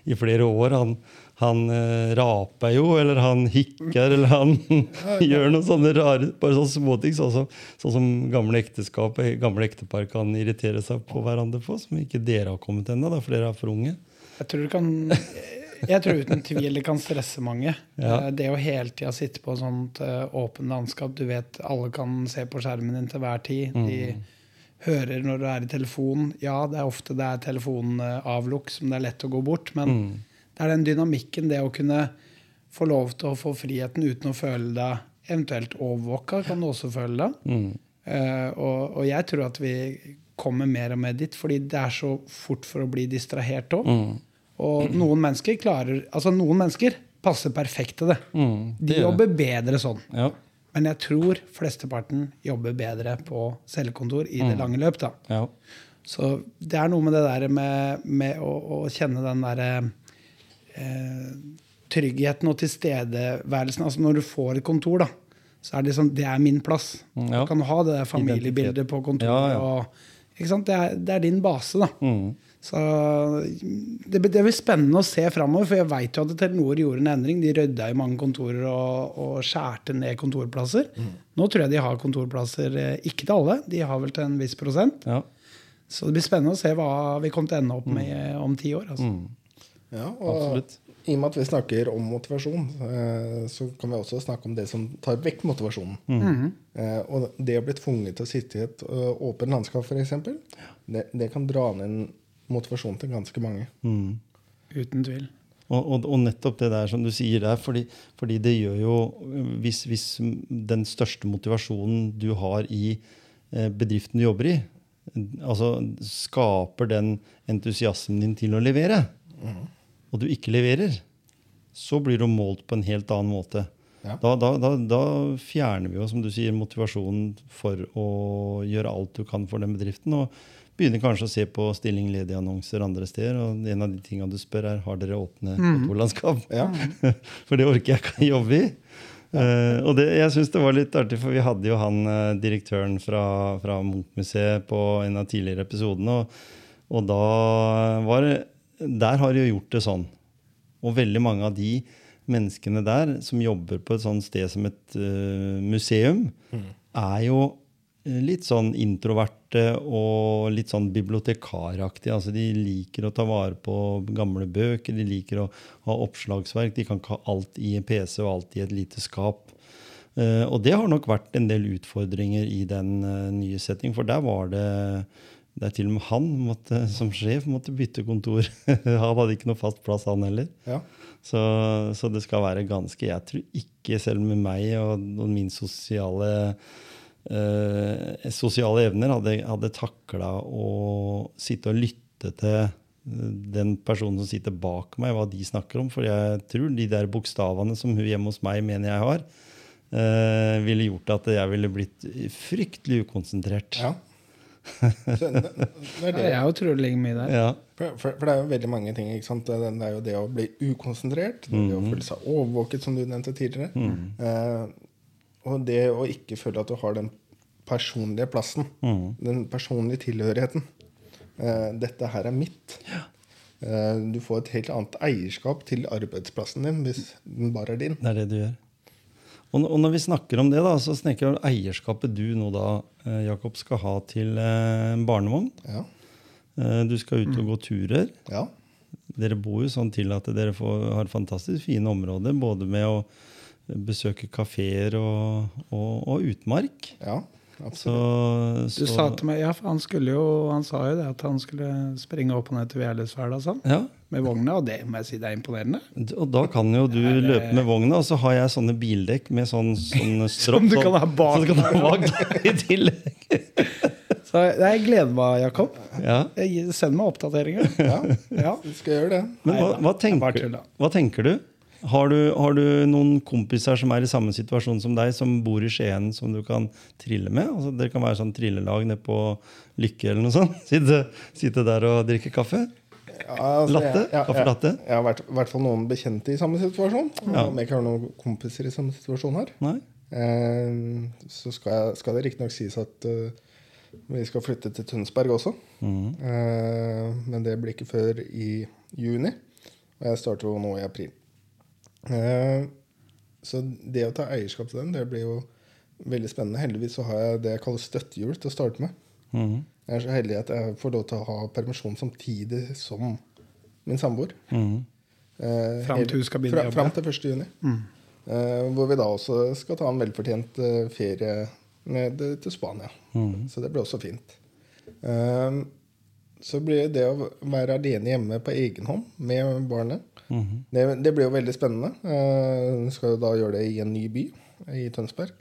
i flere år? Han, han eh, raper jo, eller han hikker, eller han (laughs) (laughs) gjør noen sånne rare bare sånne småting. Sånn som, sånn som gamle ekteskap gamle ektepar kan irritere seg på hverandre på, som ikke dere har kommet ennå, for dere er for unge. Jeg tror, du kan, jeg tror uten tvil det kan stresse mange. Ja. Eh, Det å hele tida sitte på sånt eh, åpent landskap Du vet alle kan se på skjermen din til hver tid. De hører når du er i telefonen. Ja, det er ofte det er telefonavlukk som det er lett å gå bort. Men det er den dynamikken, det å kunne få lov til å få friheten uten å føle deg eventuelt overvåka, kan du også føle deg. Mm. Uh, og, og jeg tror at vi kommer mer og mer dit, fordi det er så fort for å bli distrahert òg. Mm. Og (clears throat) noen mennesker klarer Altså, noen mennesker passer perfekt til det. Mm, det De jobber bedre sånn. Ja. Men jeg tror flesteparten jobber bedre på cellekontor i det lange løp. da. ja. Så det er noe med det der med, med å, å kjenne den derre eh, tryggheten og tilstedeværelsen. Altså når du får et kontor, da, så er det liksom Det er min plass. Ja. Du kan ha det der familiebildet på kontoret. Og? Det, er, det er din base, da. Mm. Så det, det blir spennende å se framover, for jeg veit jo at Telenor gjorde en endring. De rydda i mange kontorer og, og skjærte ned kontorplasser. Nå tror jeg de har kontorplasser, eh, ikke til alle, de har vel til en viss prosent. ja. Så det blir spennende å se hva vi kommer til å ende opp med mm. om ti år. Altså. Ja, og Absolutt. i og med at vi snakker om motivasjon, eh, så kan vi også snakke om det som tar vekk motivasjonen. Mm. Og det å bli tvunget til å sitte i et åpent landskap, f.eks., det, det kan dra ned motivasjonen til ganske mange. Mm. Uten tvil. Og, og, og nettopp det der som du sier der, fordi, fordi det gjør jo hvis, hvis den største motivasjonen du har i eh, bedriften du jobber i, altså skaper den entusiasmen din til å levere, og du ikke leverer, så blir du målt på en helt annen måte. Ja. Da, da, da, da fjerner vi jo, som du sier, motivasjonen for å gjøre alt du kan for den bedriften. og begynner kanskje å se på stilling ledige annonser andre steder. Og en av de tingene du spør, er har dere åpne kontorlandskap. Ja. (laughs) For det orker jeg ikke å jobbe i. Eh, og det, jeg syns det var litt artig, for vi hadde jo han eh, direktøren fra, fra Munch-museet på en av tidligere episodene. Og, og da var Der har de jo gjort det sånn. Og veldig mange av de menneskene der som jobber på et sånt sted som et uh, museum, er jo litt sånn introverte og litt sånn bibliotekaraktige. Altså de liker å ta vare på gamle bøker, de liker å ha oppslagsverk. De kan ikke ha alt i en PC og alt i et lite skap. Eh, og det har nok vært en del utfordringer i den eh, nye setting, for der var det det er til og med han måtte, (laughs) som sjef måtte bytte kontor. (laughs) han hadde ikke noe fast plass, han heller. Ja. Så, så det skal være ganske Jeg tror ikke, selv med meg og, og min sosiale eh, sosiale evner, hadde, hadde takla å sitte og lytte til eh, den personen som sitter bak meg, hva de snakker om. For jeg tror de der bokstavene som hun hjemme hos meg mener jeg har, eh, ville gjort at jeg ville blitt fryktelig ukonsentrert. ja. Så det, det er det. Tror det ligger mye der. Ja. For, for, for det er jo veldig mange ting. ikke sant? Det, det er jo det å bli ukonsentrert, det, er det å føle seg overvåket, som du nevnte tidligere. Eh, og det å ikke føle at du har den personlige plassen, den personlige tilhørigheten. Eh, dette her er mitt. Eh, du får et helt annet eierskap til arbeidsplassen din hvis den bare er din. Det er det du gjør. Og, og når vi snakker om det, da, så snakker jeg om eierskapet du nå da, eh, Jakob, skal ha til eh, en barnevogn. Ja. Eh, Du skal ut og gå turer. ja. Dere bor jo sånn til at dere får, har fantastisk fine områder, både med å besøke kafeer og, og, og utmark. ja Så, så, Du sa til meg, ja, for han, skulle jo, han sa jo det at han skulle springe opp og ned til Vierløsfæla sånn, ja, med vogna, og det må jeg si det er imponerende. og da kan jo du løpe med vogna, og så har jeg sånne bildekk med sånn, sånn (laughs) stropp. Som du kan ha bak du kan ha bak deg i tillegg. (laughs) Så jeg gleder meg, Jakob. Ja. Send meg oppdateringer. Ja, Ja. vi skal gjøre det. Men hva, hva, det er tenker, hva tenker du? Har, du? har du noen kompiser som er i samme situasjon som deg, som bor i Skien, som du kan trille med? Altså, dere kan være sånn trillelag nede på Lykke eller noe sånt? (laughs) Sitte, sitte der og drikke kaffe? Ja, altså, Latte? jeg- Kaffe latte? Jeg, jeg har vært, i hvert fall noen bekjente i samme situasjon. Om jeg ikke har noen kompiser i samme situasjon her. Eh, så skal, jeg, skal det riktignok sies at uh, vi skal flytte til Tønsberg også. Mm. Eh, men det blir ikke før i juni. Og jeg starter jo nå i april. Eh, så det å ta eierskap til den, det blir jo veldig spennende. Heldigvis så har jeg det jeg kaller støttehjul til å starte med. Mm. Jeg er så heldig at jeg får lov til å ha permisjon samtidig som min samboer. Mm. Eh, Fram til hun skal begynne å jobbe. Fram til 1. juni. Eh, hvor vi da også skal ta en velfortjent eh, ferie ned til Spania. Så det blir også fint. Eh, så blir det å være alene hjemme på egen hånd med barnet det, det blir jo veldig spennende. Uh, skal jo da gjøre det i en ny by, i Tønsberg.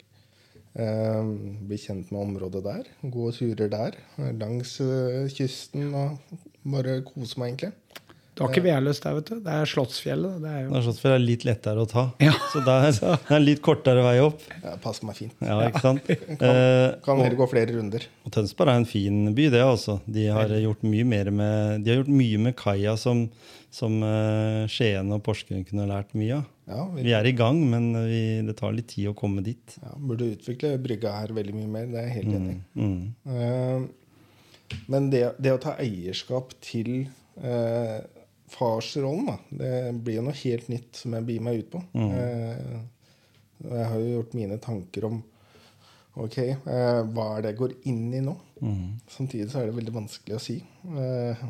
Uh, bli kjent med området der. Gå turer der. Langs uh, kysten og bare kose meg, egentlig. Du har ikke Veløs der, vet du. Det er Slottsfjellet. Det er jo Det er Slottsfjellet er litt lettere å ta. Ja. Så det er, det er litt kortere vei opp. Det passer meg fint. Ja, ikke sant? (laughs) kan, Kan heller gå flere runder. Og Tønsberg er en fin by, det altså. De har gjort mye mer med, de har gjort mye med kaia som, som eh, Skien og Porsgrunn kunne lært mye av. Ja, vi, Vi er i gang, men vi, det tar litt tid å komme dit. ja, burde utvikle brygga her veldig mye mer. Det er jeg helt enig i. Mm. Eh, men det, det å ta eierskap til uh, farsrollen, da, det blir jo noe helt nytt som jeg bier meg ut på. Eh, og jeg har jo gjort mine tanker om ok, eh, hva er det jeg går inn i nå? Samtidig så er det veldig vanskelig å si. Eh,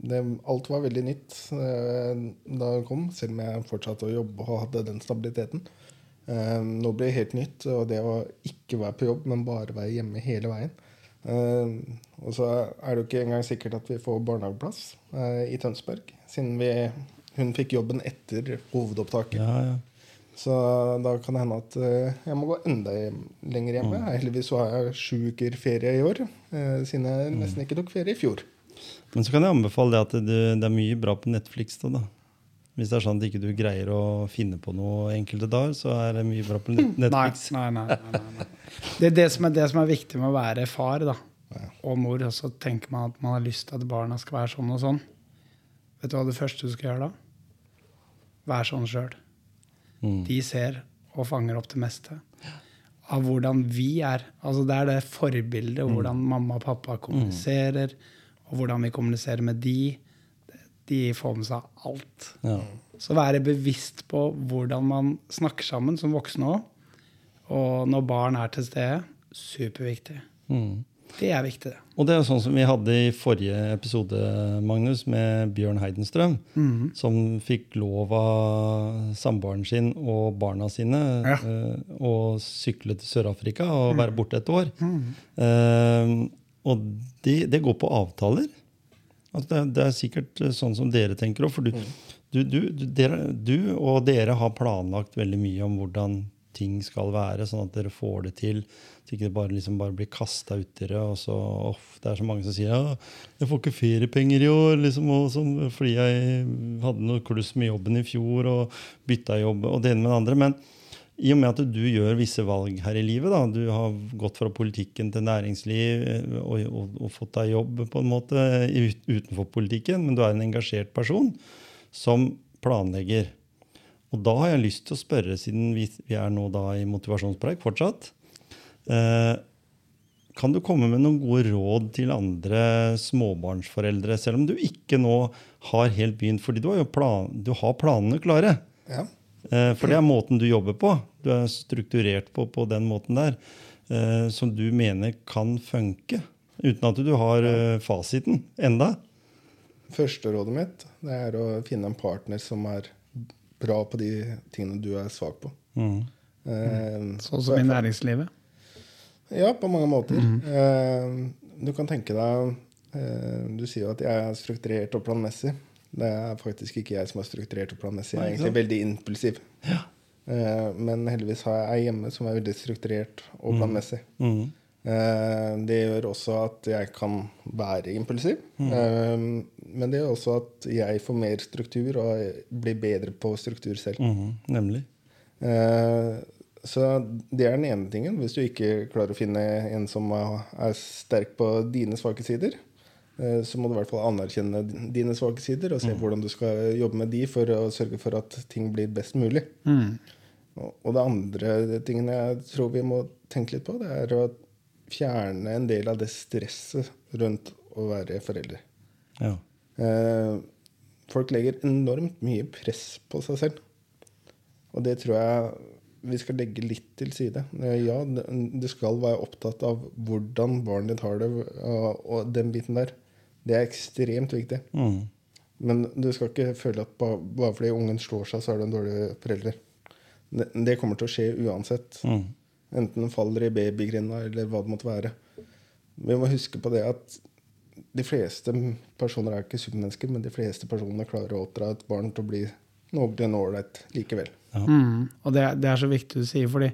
det, alt var veldig nytt eh, da jeg kom, selv om jeg fortsatte å jobbe og hadde den stabiliteten. Eh, nå ble det helt nytt, og det å ikke være på jobb, men bare være hjemme hele veien. Eh, og så er det jo ikke engang sikkert at vi får barnehageplass eh, i Tønsberg, siden vi, hun fikk jobben etter hovedopptaket. Ja, ja. Så da kan det hende at jeg må gå enda lenger hjemme. Heldigvis så har jeg sju uker ferie i år, eh, siden jeg nesten ikke tok ferie i fjor. Men så kan jeg anbefale det at det, det er mye bra på Netflix. Da, da. Hvis det er sånn at ikke du greier å finne på noe enkelte dager, så er det mye bra på (laughs) Netflix. nei, nei, nei, nei, nei. Det er det som er, det som er viktig med å være far da. og mor. Og så tenker man at man har lyst til at barna skal være sånn og sånn. Vet du hva det første du skal gjøre da? Vær sånn sjøl. Mm. De ser og fanger opp det meste av hvordan vi er. Altså Det er det forbildet, og hvordan mamma og pappa kommuniserer, og hvordan vi kommuniserer med de. De får med seg alt. Ja. Så være bevisst på hvordan man snakker sammen som voksne òg. Og når barn er til stede, superviktig. Mm. Det er viktig. Og det er sånn som vi hadde i forrige episode, Magnus, med Bjørn Heidenstrøm, Mm. som fikk lov av samboeren sin og barna sine Ja. eh, å sykle til Sør-Afrika og være borte et år. Mm. Eh, og det, det går på avtaler. Altså det, det er sikkert eh, sånn som dere tenker òg. For du, du, du, du, dere, du og dere har planlagt veldig mye om hvordan ting skal være, sånn at dere får det til. Så ikke det bare, liksom bare blir kasta uti det. Og så, off, det er så mange som sier ja, 'jeg får ikke feriepenger i år', liksom, og sånn, fordi jeg hadde noe kluss med jobben i fjor og bytta jobb og det ene med det andre. Men i og med at du gjør visse valg her i livet, da, du har gått fra politikken til næringsliv eh, og, og, og fått deg jobb på en måte utenfor politikken, men du er en engasjert person som planlegger. Og da har jeg lyst til å spørre, siden vi, vi er nå da i motivasjonspreik fortsatt eh, Kan du komme med noen gode råd til andre småbarnsforeldre, selv om du ikke nå har helt begynt, fordi du har jo plan, du har planene klare? Ja. Eh, For det er måten du jobber på. Du er strukturert på, på den måten der. eh, Som du mener kan funke. Uten at du har eh, fasiten enda. Første rådet mitt det er å finne en partner som er bra på de tingene du er svak på. Mm. Eh, Sånn som i næringslivet. Ja, på mange måter. Eh, du kan tenke deg eh, Du sier jo at jeg er strukturert og planmessig. Det er faktisk ikke jeg som er strukturert og planmessig. Jeg er egentlig veldig impulsiv. Eh, men heldigvis har jeg ei hjemme som er veldig strukturert og planmessig. Mm. Eh, det gjør også at jeg kan være impulsiv. Eh, men det gjør også at jeg får mer struktur og blir bedre på struktur selv. Mhm, nemlig. Så det er den ene tingen. Hvis du ikke klarer å finne en som er sterk på dine svake sider, så må du i hvert fall anerkjenne dine svake sider og se hvordan du skal jobbe med de for å sørge for at ting blir best mulig. Mm. Og det andre tingen jeg tror vi må tenke litt på, det er å fjerne en del av det stresset rundt å være forelder. Ja. Eh, folk legger enormt mye press på seg selv. Og det tror jeg vi skal legge litt til side. Eh, ja, du skal være opptatt av hvordan barnet ditt har det, og den biten der. Det er ekstremt viktig. Mm. Men du skal ikke føle at bare fordi ungen slår seg, så er du en dårlig forelder. Det, det kommer til å skje uansett. Mm. Enten den faller i babygrinda eller hva det måtte være. Vi må huske på det at de fleste personer er ikke supermennesker, men de fleste personer klarer å oppdra et barn til å bli noenlunde ålreit likevel. Mm. Og det, det er så viktig du sier, fordi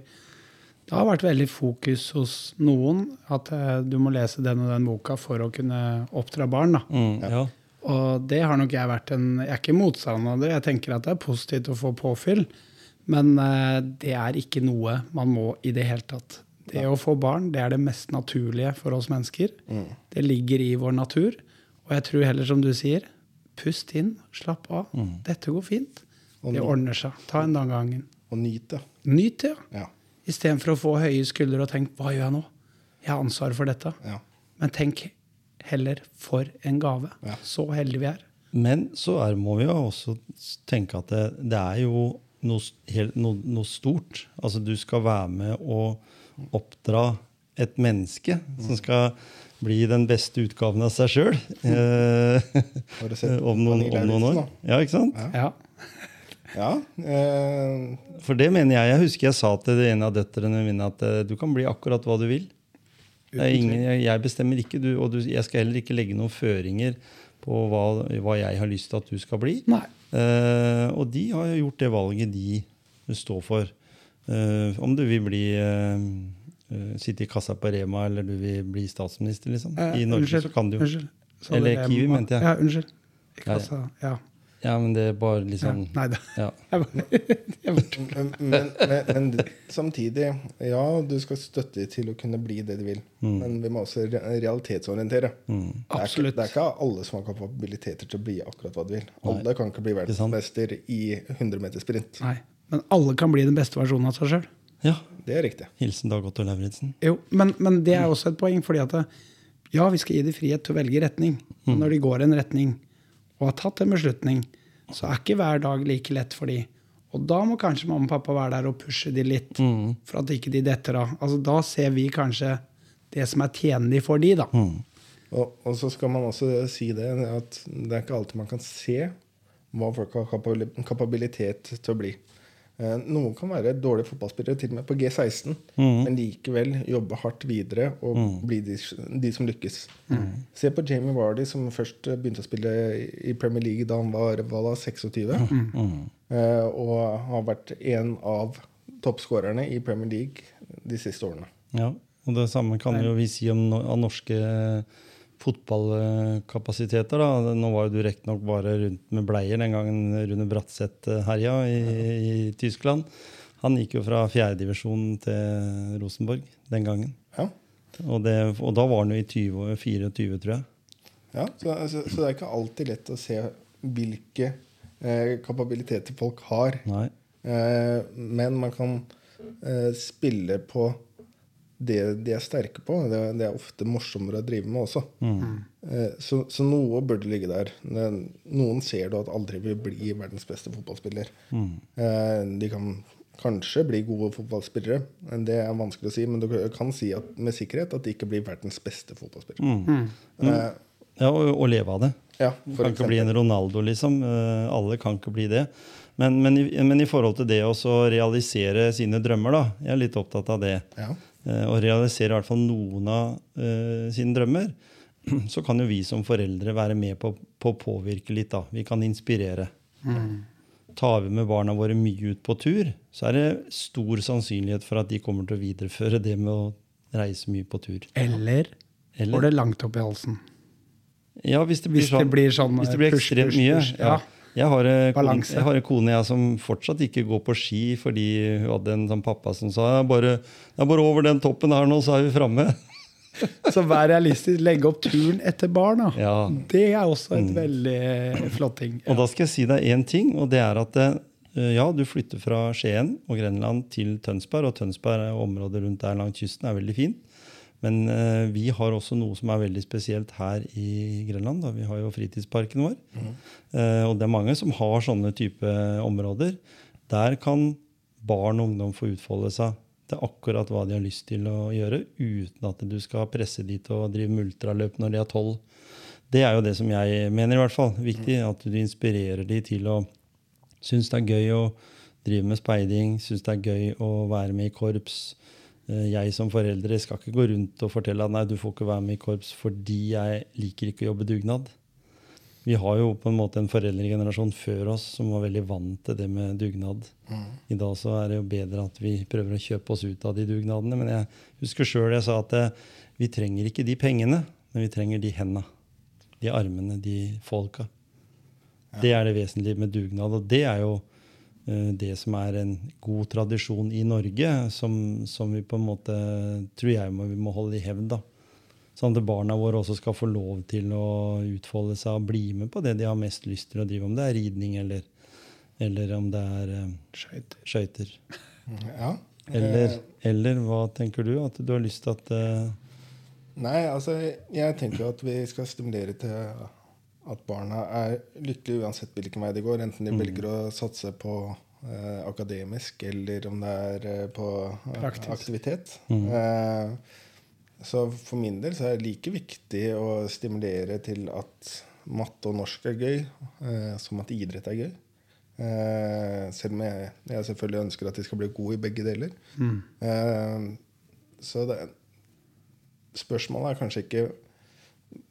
Det har vært veldig fokus hos noen at eh, du må lese den og den boka for å kunne oppdra barn. da. Mm, ja. Og det har nok jeg vært en Jeg er ikke motstander av det. Jeg tenker at det er positivt å få påfyll. Men eh, det er ikke noe man må i det hele tatt. Det å få barn det er det mest naturlige for oss mennesker. Det ligger i vår natur. Og jeg tror heller, som du sier, pust inn, slapp av. Dette går fint. Og Det ordner seg. Ta en dag gangen. Og nyte. Nyt det, ja. Istedenfor å få høye skuldre og tenke 'hva gjør jeg nå'? Jeg har ansvar for dette. ja. Men tenk heller for en gave. Ja. Så heldige vi er. Men så er, må vi jo også tenke at det, det er jo noe, helt, noe, noe stort. Altså du skal være med å oppdra et menneske som skal bli den beste utgaven av seg sjøl (laughs) om, noen- om noen år. Ja, ikke sant? Ja. Ja. Eh, For det mener jeg. Jeg husker jeg sa til en av døtrene mine at eh, du kan bli akkurat hva du vil. Det er ingen, jeg, bestemmer ikke, du, og du, jeg skal heller ikke legge noen føringer på hva, hva jeg har lyst til at du skal bli. Nei. Eh, og de har jo gjort det valget de står for. Eh, om du vil bli eh, eh, sitte i kassa på Rema eller du vil bli statsminister, liksom. I Norge unnskyld, så kan du jo. Eller Kiwi, mente jeg. Ja, unnskyld. I kassa, ja. kassa. Ja. Ja, men det er bare ja. liksom Nei da. ja. (laughs) (laughs) Men, men, men, men samtidig, ja, du skal støtte til å kunne bli det du vil. Men vi må også realitetsorientere. Mm. Det, er ikke, det er ikke alle som har kapabiliteter til å bli akkurat hva du vil. Alle kan ikke bli verdensmester i 100 meter sprint. Nei. Men alle kan bli den beste versjonen av seg sjøl. ja. Det er riktig. Hilsen Dag Otto Lauritzen. Jo, men, men det er også et poeng, fordi at ja, vi skal gi dem frihet til å velge retning. Og når de går en retning og har tatt en beslutning, så er ikke hver dag like lett for de. Og da må kanskje mamma og pappa være der og pushe de litt, for at ikke de detter av. Altså, da ser vi kanskje det som er tjenlig for de, da. Og, og så skal man også si det at det er ikke alltid man kan se hva folk har kapabilitet til å bli. Eh, Noen kan være dårlige fotballspillere, til og med på G16, men likevel jobbe hardt videre og bli de, de som lykkes. Se på Jamie Vardy, som først begynte å spille i Premier League da han var var da, 26, eh, og har vært en av toppskårerne i Premier League de siste årene. Ja, og det samme kan jo vi si om no av norske fotballkapasiteter. da. Nå var jo du riktignok bare rundt med bleier den gangen Rune Bratseth eh, herja i, i Tyskland. Han gikk jo fra fjerdedivisjon til Rosenborg den gangen. Ja. Og, det, og da var han jo i 20, 24, tror jeg. Ja, så, så, så det er ikke alltid lett å se hvilke eh, kapabiliteter folk har. Eh, men man kan eh, spille på det de er sterke på. Det, det er ofte morsommere å drive med også. Mm. så, så noe burde ligge der. Noen ser du at aldri vil bli verdens beste fotballspiller. Mm. de kan kanskje bli gode fotballspillere. Det er vanskelig å si, men du kan si at, med sikkerhet at de ikke blir verdens beste fotballspillere. Eh, Ja, og, og leve av det. ja, kan ikke bli en. Ronaldo, liksom. Eh, alle kan ikke bli det. Men, men, men i forhold til det å realisere sine drømmer, da. Jeg er litt opptatt av det. Ja. Eh, og realisere i hvert fall noen av eh, sine drømmer. (clears throat) Så kan jo vi som foreldre være med på, på å påvirke litt. da. Vi kan inspirere. Tar vi med barna våre mye ut på tur, så er det stor sannsynlighet for at de kommer til å videreføre det med å reise mye på tur. Eller Eller- går det langt opp i halsen? Ja, hvis det blir, Hvis det sånn, blir sånn, hvis det blir push, ekstremt mye. Ja. Ja. Jeg, har, en kone, jeg har en kone jeg som fortsatt ikke går på ski fordi hun hadde en sånn pappa som sa bare, det er bare over den toppen her nå, så er vi framme. (laughs) Så vær realistisk. Legge opp turen etter barna. Ja. Det er også et veldig flott ting. Og da skal jeg si deg én ting, og det er at eh, ja, du flytter fra Skien og Grenland til Tønsberg, og Tønsberg og området rundt der langs kysten er veldig fint. Men eh, vi har også noe som er veldig spesielt her i Grenland. Da. Vi har jo fritidsparken vår. Eh, og det er mange som har sånne type områder. Der kan barn og ungdom få utfolde seg til akkurat hva de har lyst til å gjøre, uten at du skal presse de til å drive multraløp når de er tolv. Det er jo det som jeg mener, i hvert fall. Viktig at du inspirerer de til å synes det er gøy å drive med speiding, synes det er gøy å være med i korps. Eh, Jeg som foreldre skal ikke gå rundt og fortelle at nei, du får ikke være med i korps fordi jeg liker ikke å jobbe dugnad. Vi har jo på en måte en foreldregenerasjon før oss som var veldig vant til det med dugnad. I dag så er det jo bedre at vi prøver å kjøpe oss ut av de dugnadene. Men jeg husker sjøl jeg sa at eh, vi trenger ikke de pengene, men vi trenger de henda. De armene, de folka. Det er det vesentlige med dugnad. Og det er jo det som er en god tradisjon i Norge, som, som vi på en måte tror jeg må, vi må holde i hevd. da. Sånn at barna våre også skal få lov til å utfolde seg og bli med på det de har mest lyst til å drive, om det er ridning eller, eller om det er eh, Skøyter. skøyter. Ja. Eller, Eh, eller hva tenker du? At du har lyst til at eh, Nei, altså, jeg tenker jo at vi skal stimulere til at barna er lykkelige uansett hvilken vei det går. Enten de velger å satse på eh, akademisk, eller om det er eh, på eh, Praktisk. aktivitet. Eh, så for min del så er det like viktig å stimulere til at matte og norsk er gøy, eh, som at idrett er gøy. Eh, selv om jeg, jeg selvfølgelig ønsker at de skal bli gode i begge deler. Eh, så det, spørsmålet er kanskje ikke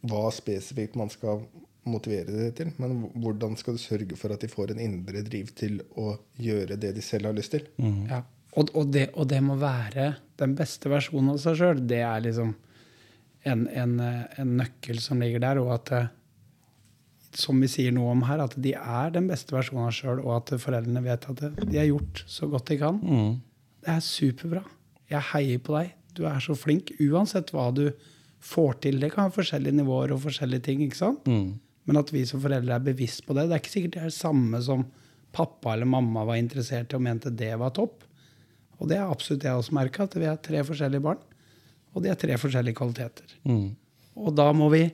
hva spesifikt man skal motivere det til, men hvordan skal du sørge for at de får en indre driv til å gjøre det de selv har lyst til? Ja. Og, og, det, og det må være den beste versjonen av seg sjøl. Det er liksom en, en, eh, en nøkkel som ligger der. Og at, eh, som vi sier noe om her, at de er den beste versjonen av seg sjøl, og at foreldrene vet at de har gjort så godt de kan. mm, Det er superbra. Jeg heier på deg. Du er så flink. Uansett hva du får til. Det kan være forskjellige nivåer og forskjellige ting. ikke sant? mm, Men at vi som foreldre er bevisst på det. Det er ikke sikkert det er det samme som pappa eller mamma var interessert i og mente det var topp. Og det er absolutt jeg også merka, at vi har tre forskjellige barn. Og de har tre forskjellige kvaliteter. mm. Og da må vi,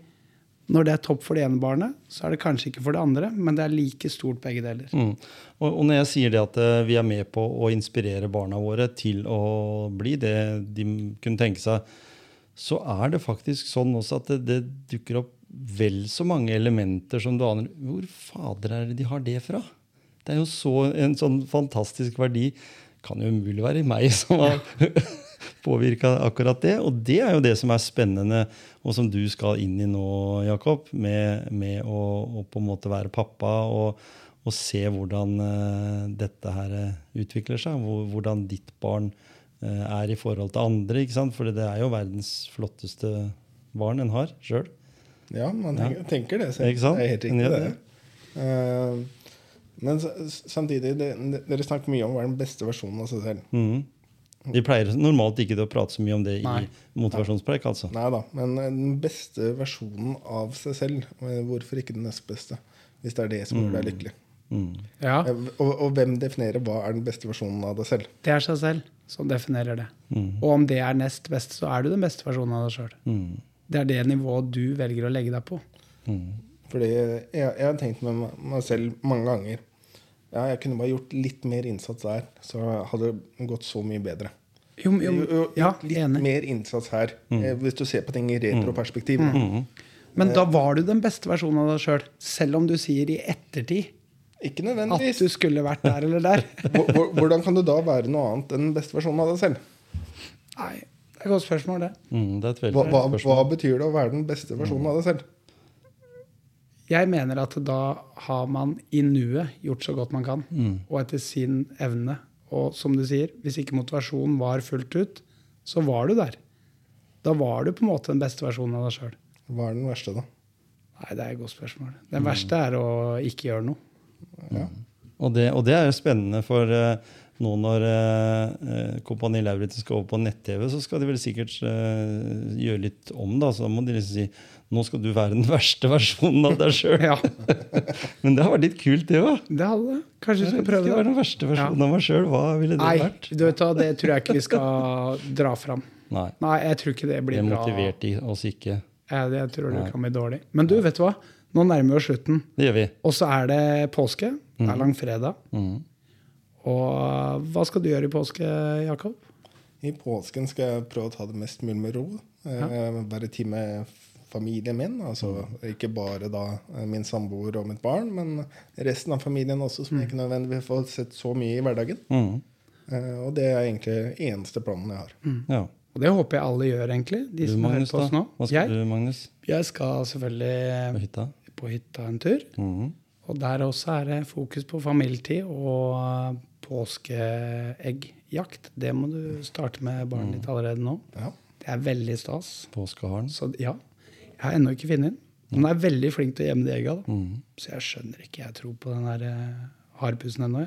når det er topp for det ene barnet, så er det kanskje ikke for det andre, men det er like stort begge deler. Mm. Og, og når jeg sier det at eh, vi er med på å inspirere barna våre til å bli det de kunne tenke seg, så er det faktisk sånn også at det, det dukker opp vel så mange elementer som du aner. Hvor fader er det de har det fra? Det er jo så, en sånn fantastisk verdi. Kan jo umulig være meg (laughs) som har påvirka akkurat det. Og det er jo det som er spennende, og som du skal inn i nå, Jakob, med, med å, å på en måte være pappa. og og se hvordan uh, dette her eh, utvikler seg. Hvor, hvordan ditt barn uh, er i forhold til andre. For det er jo verdens flotteste barn en har sjøl. Ja, man tenker, tenker det Så Ikke sant? Det er helt Men riktig, det. Uh, men samtidig, det, dere snakker mye om å være den beste versjonen av seg selv. Mm. Vi pleier normalt ikke til å prate så mye om det Nei. i motivasjonspreik. altså. Nei da, men eh, den beste versjonen av seg selv, eh, hvorfor ikke den nest beste? Hvis det er det som gjør deg lykkelig. Mm. Ja, Og, og hvem definerer hva er den beste versjonen av deg selv? det er seg selv som definerer det. Mm. Og om det er nest best, så er du den beste versjonen av deg sjøl. Mm. Det er det nivået du velger å legge deg på. Mm. Fordi jeg, jeg har tenkt med meg- selv mange ganger Ja, jeg kunne bare gjort litt mer innsats der, så hadde det gått så mye bedre. Jo, jo, Jo, jo, ja, litt enig. mer innsats her, mm. hvis du ser på ting i retroperspektiv. Mm. Men da var du den beste versjonen av deg sjøl, selv om du sier i ettertid Ikke nødvendigvis. at du skulle vært der eller der. (laughs) Hvor- hvor- Hvordan kan du da være noe annet enn den beste versjonen av deg selv? Nei, det er et godt spørsmål, det. Mm. Det er et Hva, hva, hva betyr det å være den beste versjonen av deg selv? Jeg mener at da har man i nuet gjort så godt man kan, og etter sin evne. Og som du sier, hvis ikke motivasjonen var fullt ut, så var du der. Da var du på en måte den beste versjonen av deg sjøl. Hva er den verste, da? Nei, det er et godt spørsmål. Det verste er å ikke gjøre noe. Ja. Og det, og det er jo spennende, for eh, nå når eh, eh, Kompani Lauritzen skal over på nett-TV, så skal de vel sikkert eh, gjøre litt om. da, Så da må de liksom si nå skal du være den verste versjonen av deg sjøl. (laughs) Ja, (laughs) Men det har vært litt kult, det òg. det hadde det. Kanskje vi skal Skal det. være den verste versjonen av meg sjøl. Hva ville det Nei, vært? du vet hva, det tror jeg ikke vi skal dra fram. Nei. Nei, jeg tror ikke det Det blir bra. Det motiverte oss ikke. Jeg, jeg tror det kan bli dårlig. Men du, vet du hva? Nå nærmer vi oss slutten. Det gjør vi. Og så er det påske. Det er langfredag. Mhm. Og hva skal du gjøre i påske, Jakob? I påsken skal jeg prøve å ta det mest mulig med ro. Eh, være tid med familien min. Altså ikke bare da eh, min samboer og mitt barn, men resten av familien også, som mm. ikke nødvendigvis får sett så mye i hverdagen. Mm. Eh, og det er egentlig eneste planen jeg har. Ja. Og det håper jeg alle gjør, egentlig. De Du, som hører Magnus, på oss nå. Hva skal Jeg, du, Magnus? jeg skal På selvfølgelig hytta? på hytta en tur. Mhm. Og der også er det fokus på familietid og påskeeggjakt. Det må du starte med barnet ditt allerede nå. Ja. Det er veldig stas. Påskeharen. Så ja, jeg har ennå ikke funnet den. Men hun er veldig flink til å gjemme de egga. Da. Mhm. Så jeg skjønner ikke. Jeg tror på den der hardpussen harpusen ennå.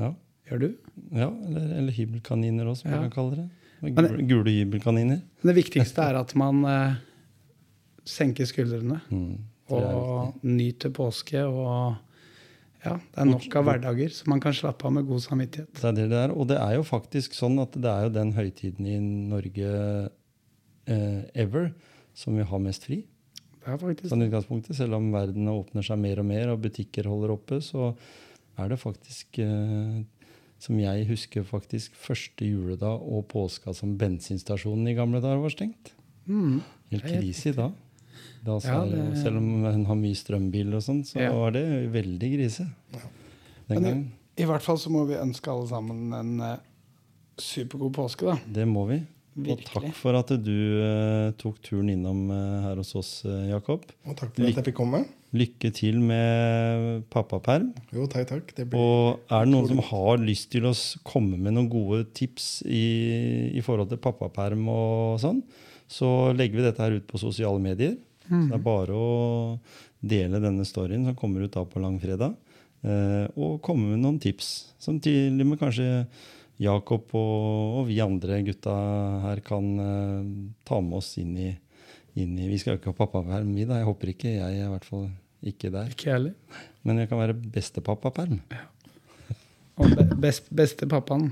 Ja. Gjør du? ja eller, eller hybelkaniner også, som Ja. man kaller kalle det. Gule, gule hybelkaniner. Det viktigste er at man eh, senker skuldrene mm. Og nyter påske. Og ja, det er nok av hverdager, så man kan slappe av med god samvittighet. Det er det det er. Og det er jo faktisk sånn at det er jo den høytiden i Norge eh, ever som vi har mest fri. Det er faktisk Sånn utgangspunktet, Selv om verden åpner seg mer og mer, og butikker holder oppe, så er det faktisk eh, som jeg husker faktisk første juledag og påska som bensinstasjonen i gamle dager var stengt. mm. Helt krise da. Da så Ja, det, jo- Selv om hun har mye strømbil og sånn, så Ja. var det veldig grise. Den Men i, i hvert fall så må vi ønske alle sammen en uh, supergod påske, da. Det må vi. Og takk for at du uh, tok turen innom uh, her hos oss, eh, Jakob. Og takk for at jeg fikk komme. Lykke til med pappaperm. Jo, takk, takk. Det blir Og er det noen som har lyst til å komme med noen gode tips i, i forhold til pappaperm og sånn, så legger vi dette her ut på sosiale medier. Så det er bare å dele denne storyen som kommer ut da på langfredag, eh, og komme med noen tips. Som til og med kanskje Jakob og, og vi andre gutta her kan eh, ta med oss inn i, inn i Vi skal jo ikke ha pappaperm, vi da. Jeg håper ikke. Jeg er i hvert fall ikke der. Ikke heller. Men jeg kan være bestepappaperm. Og be best, beste pappaen.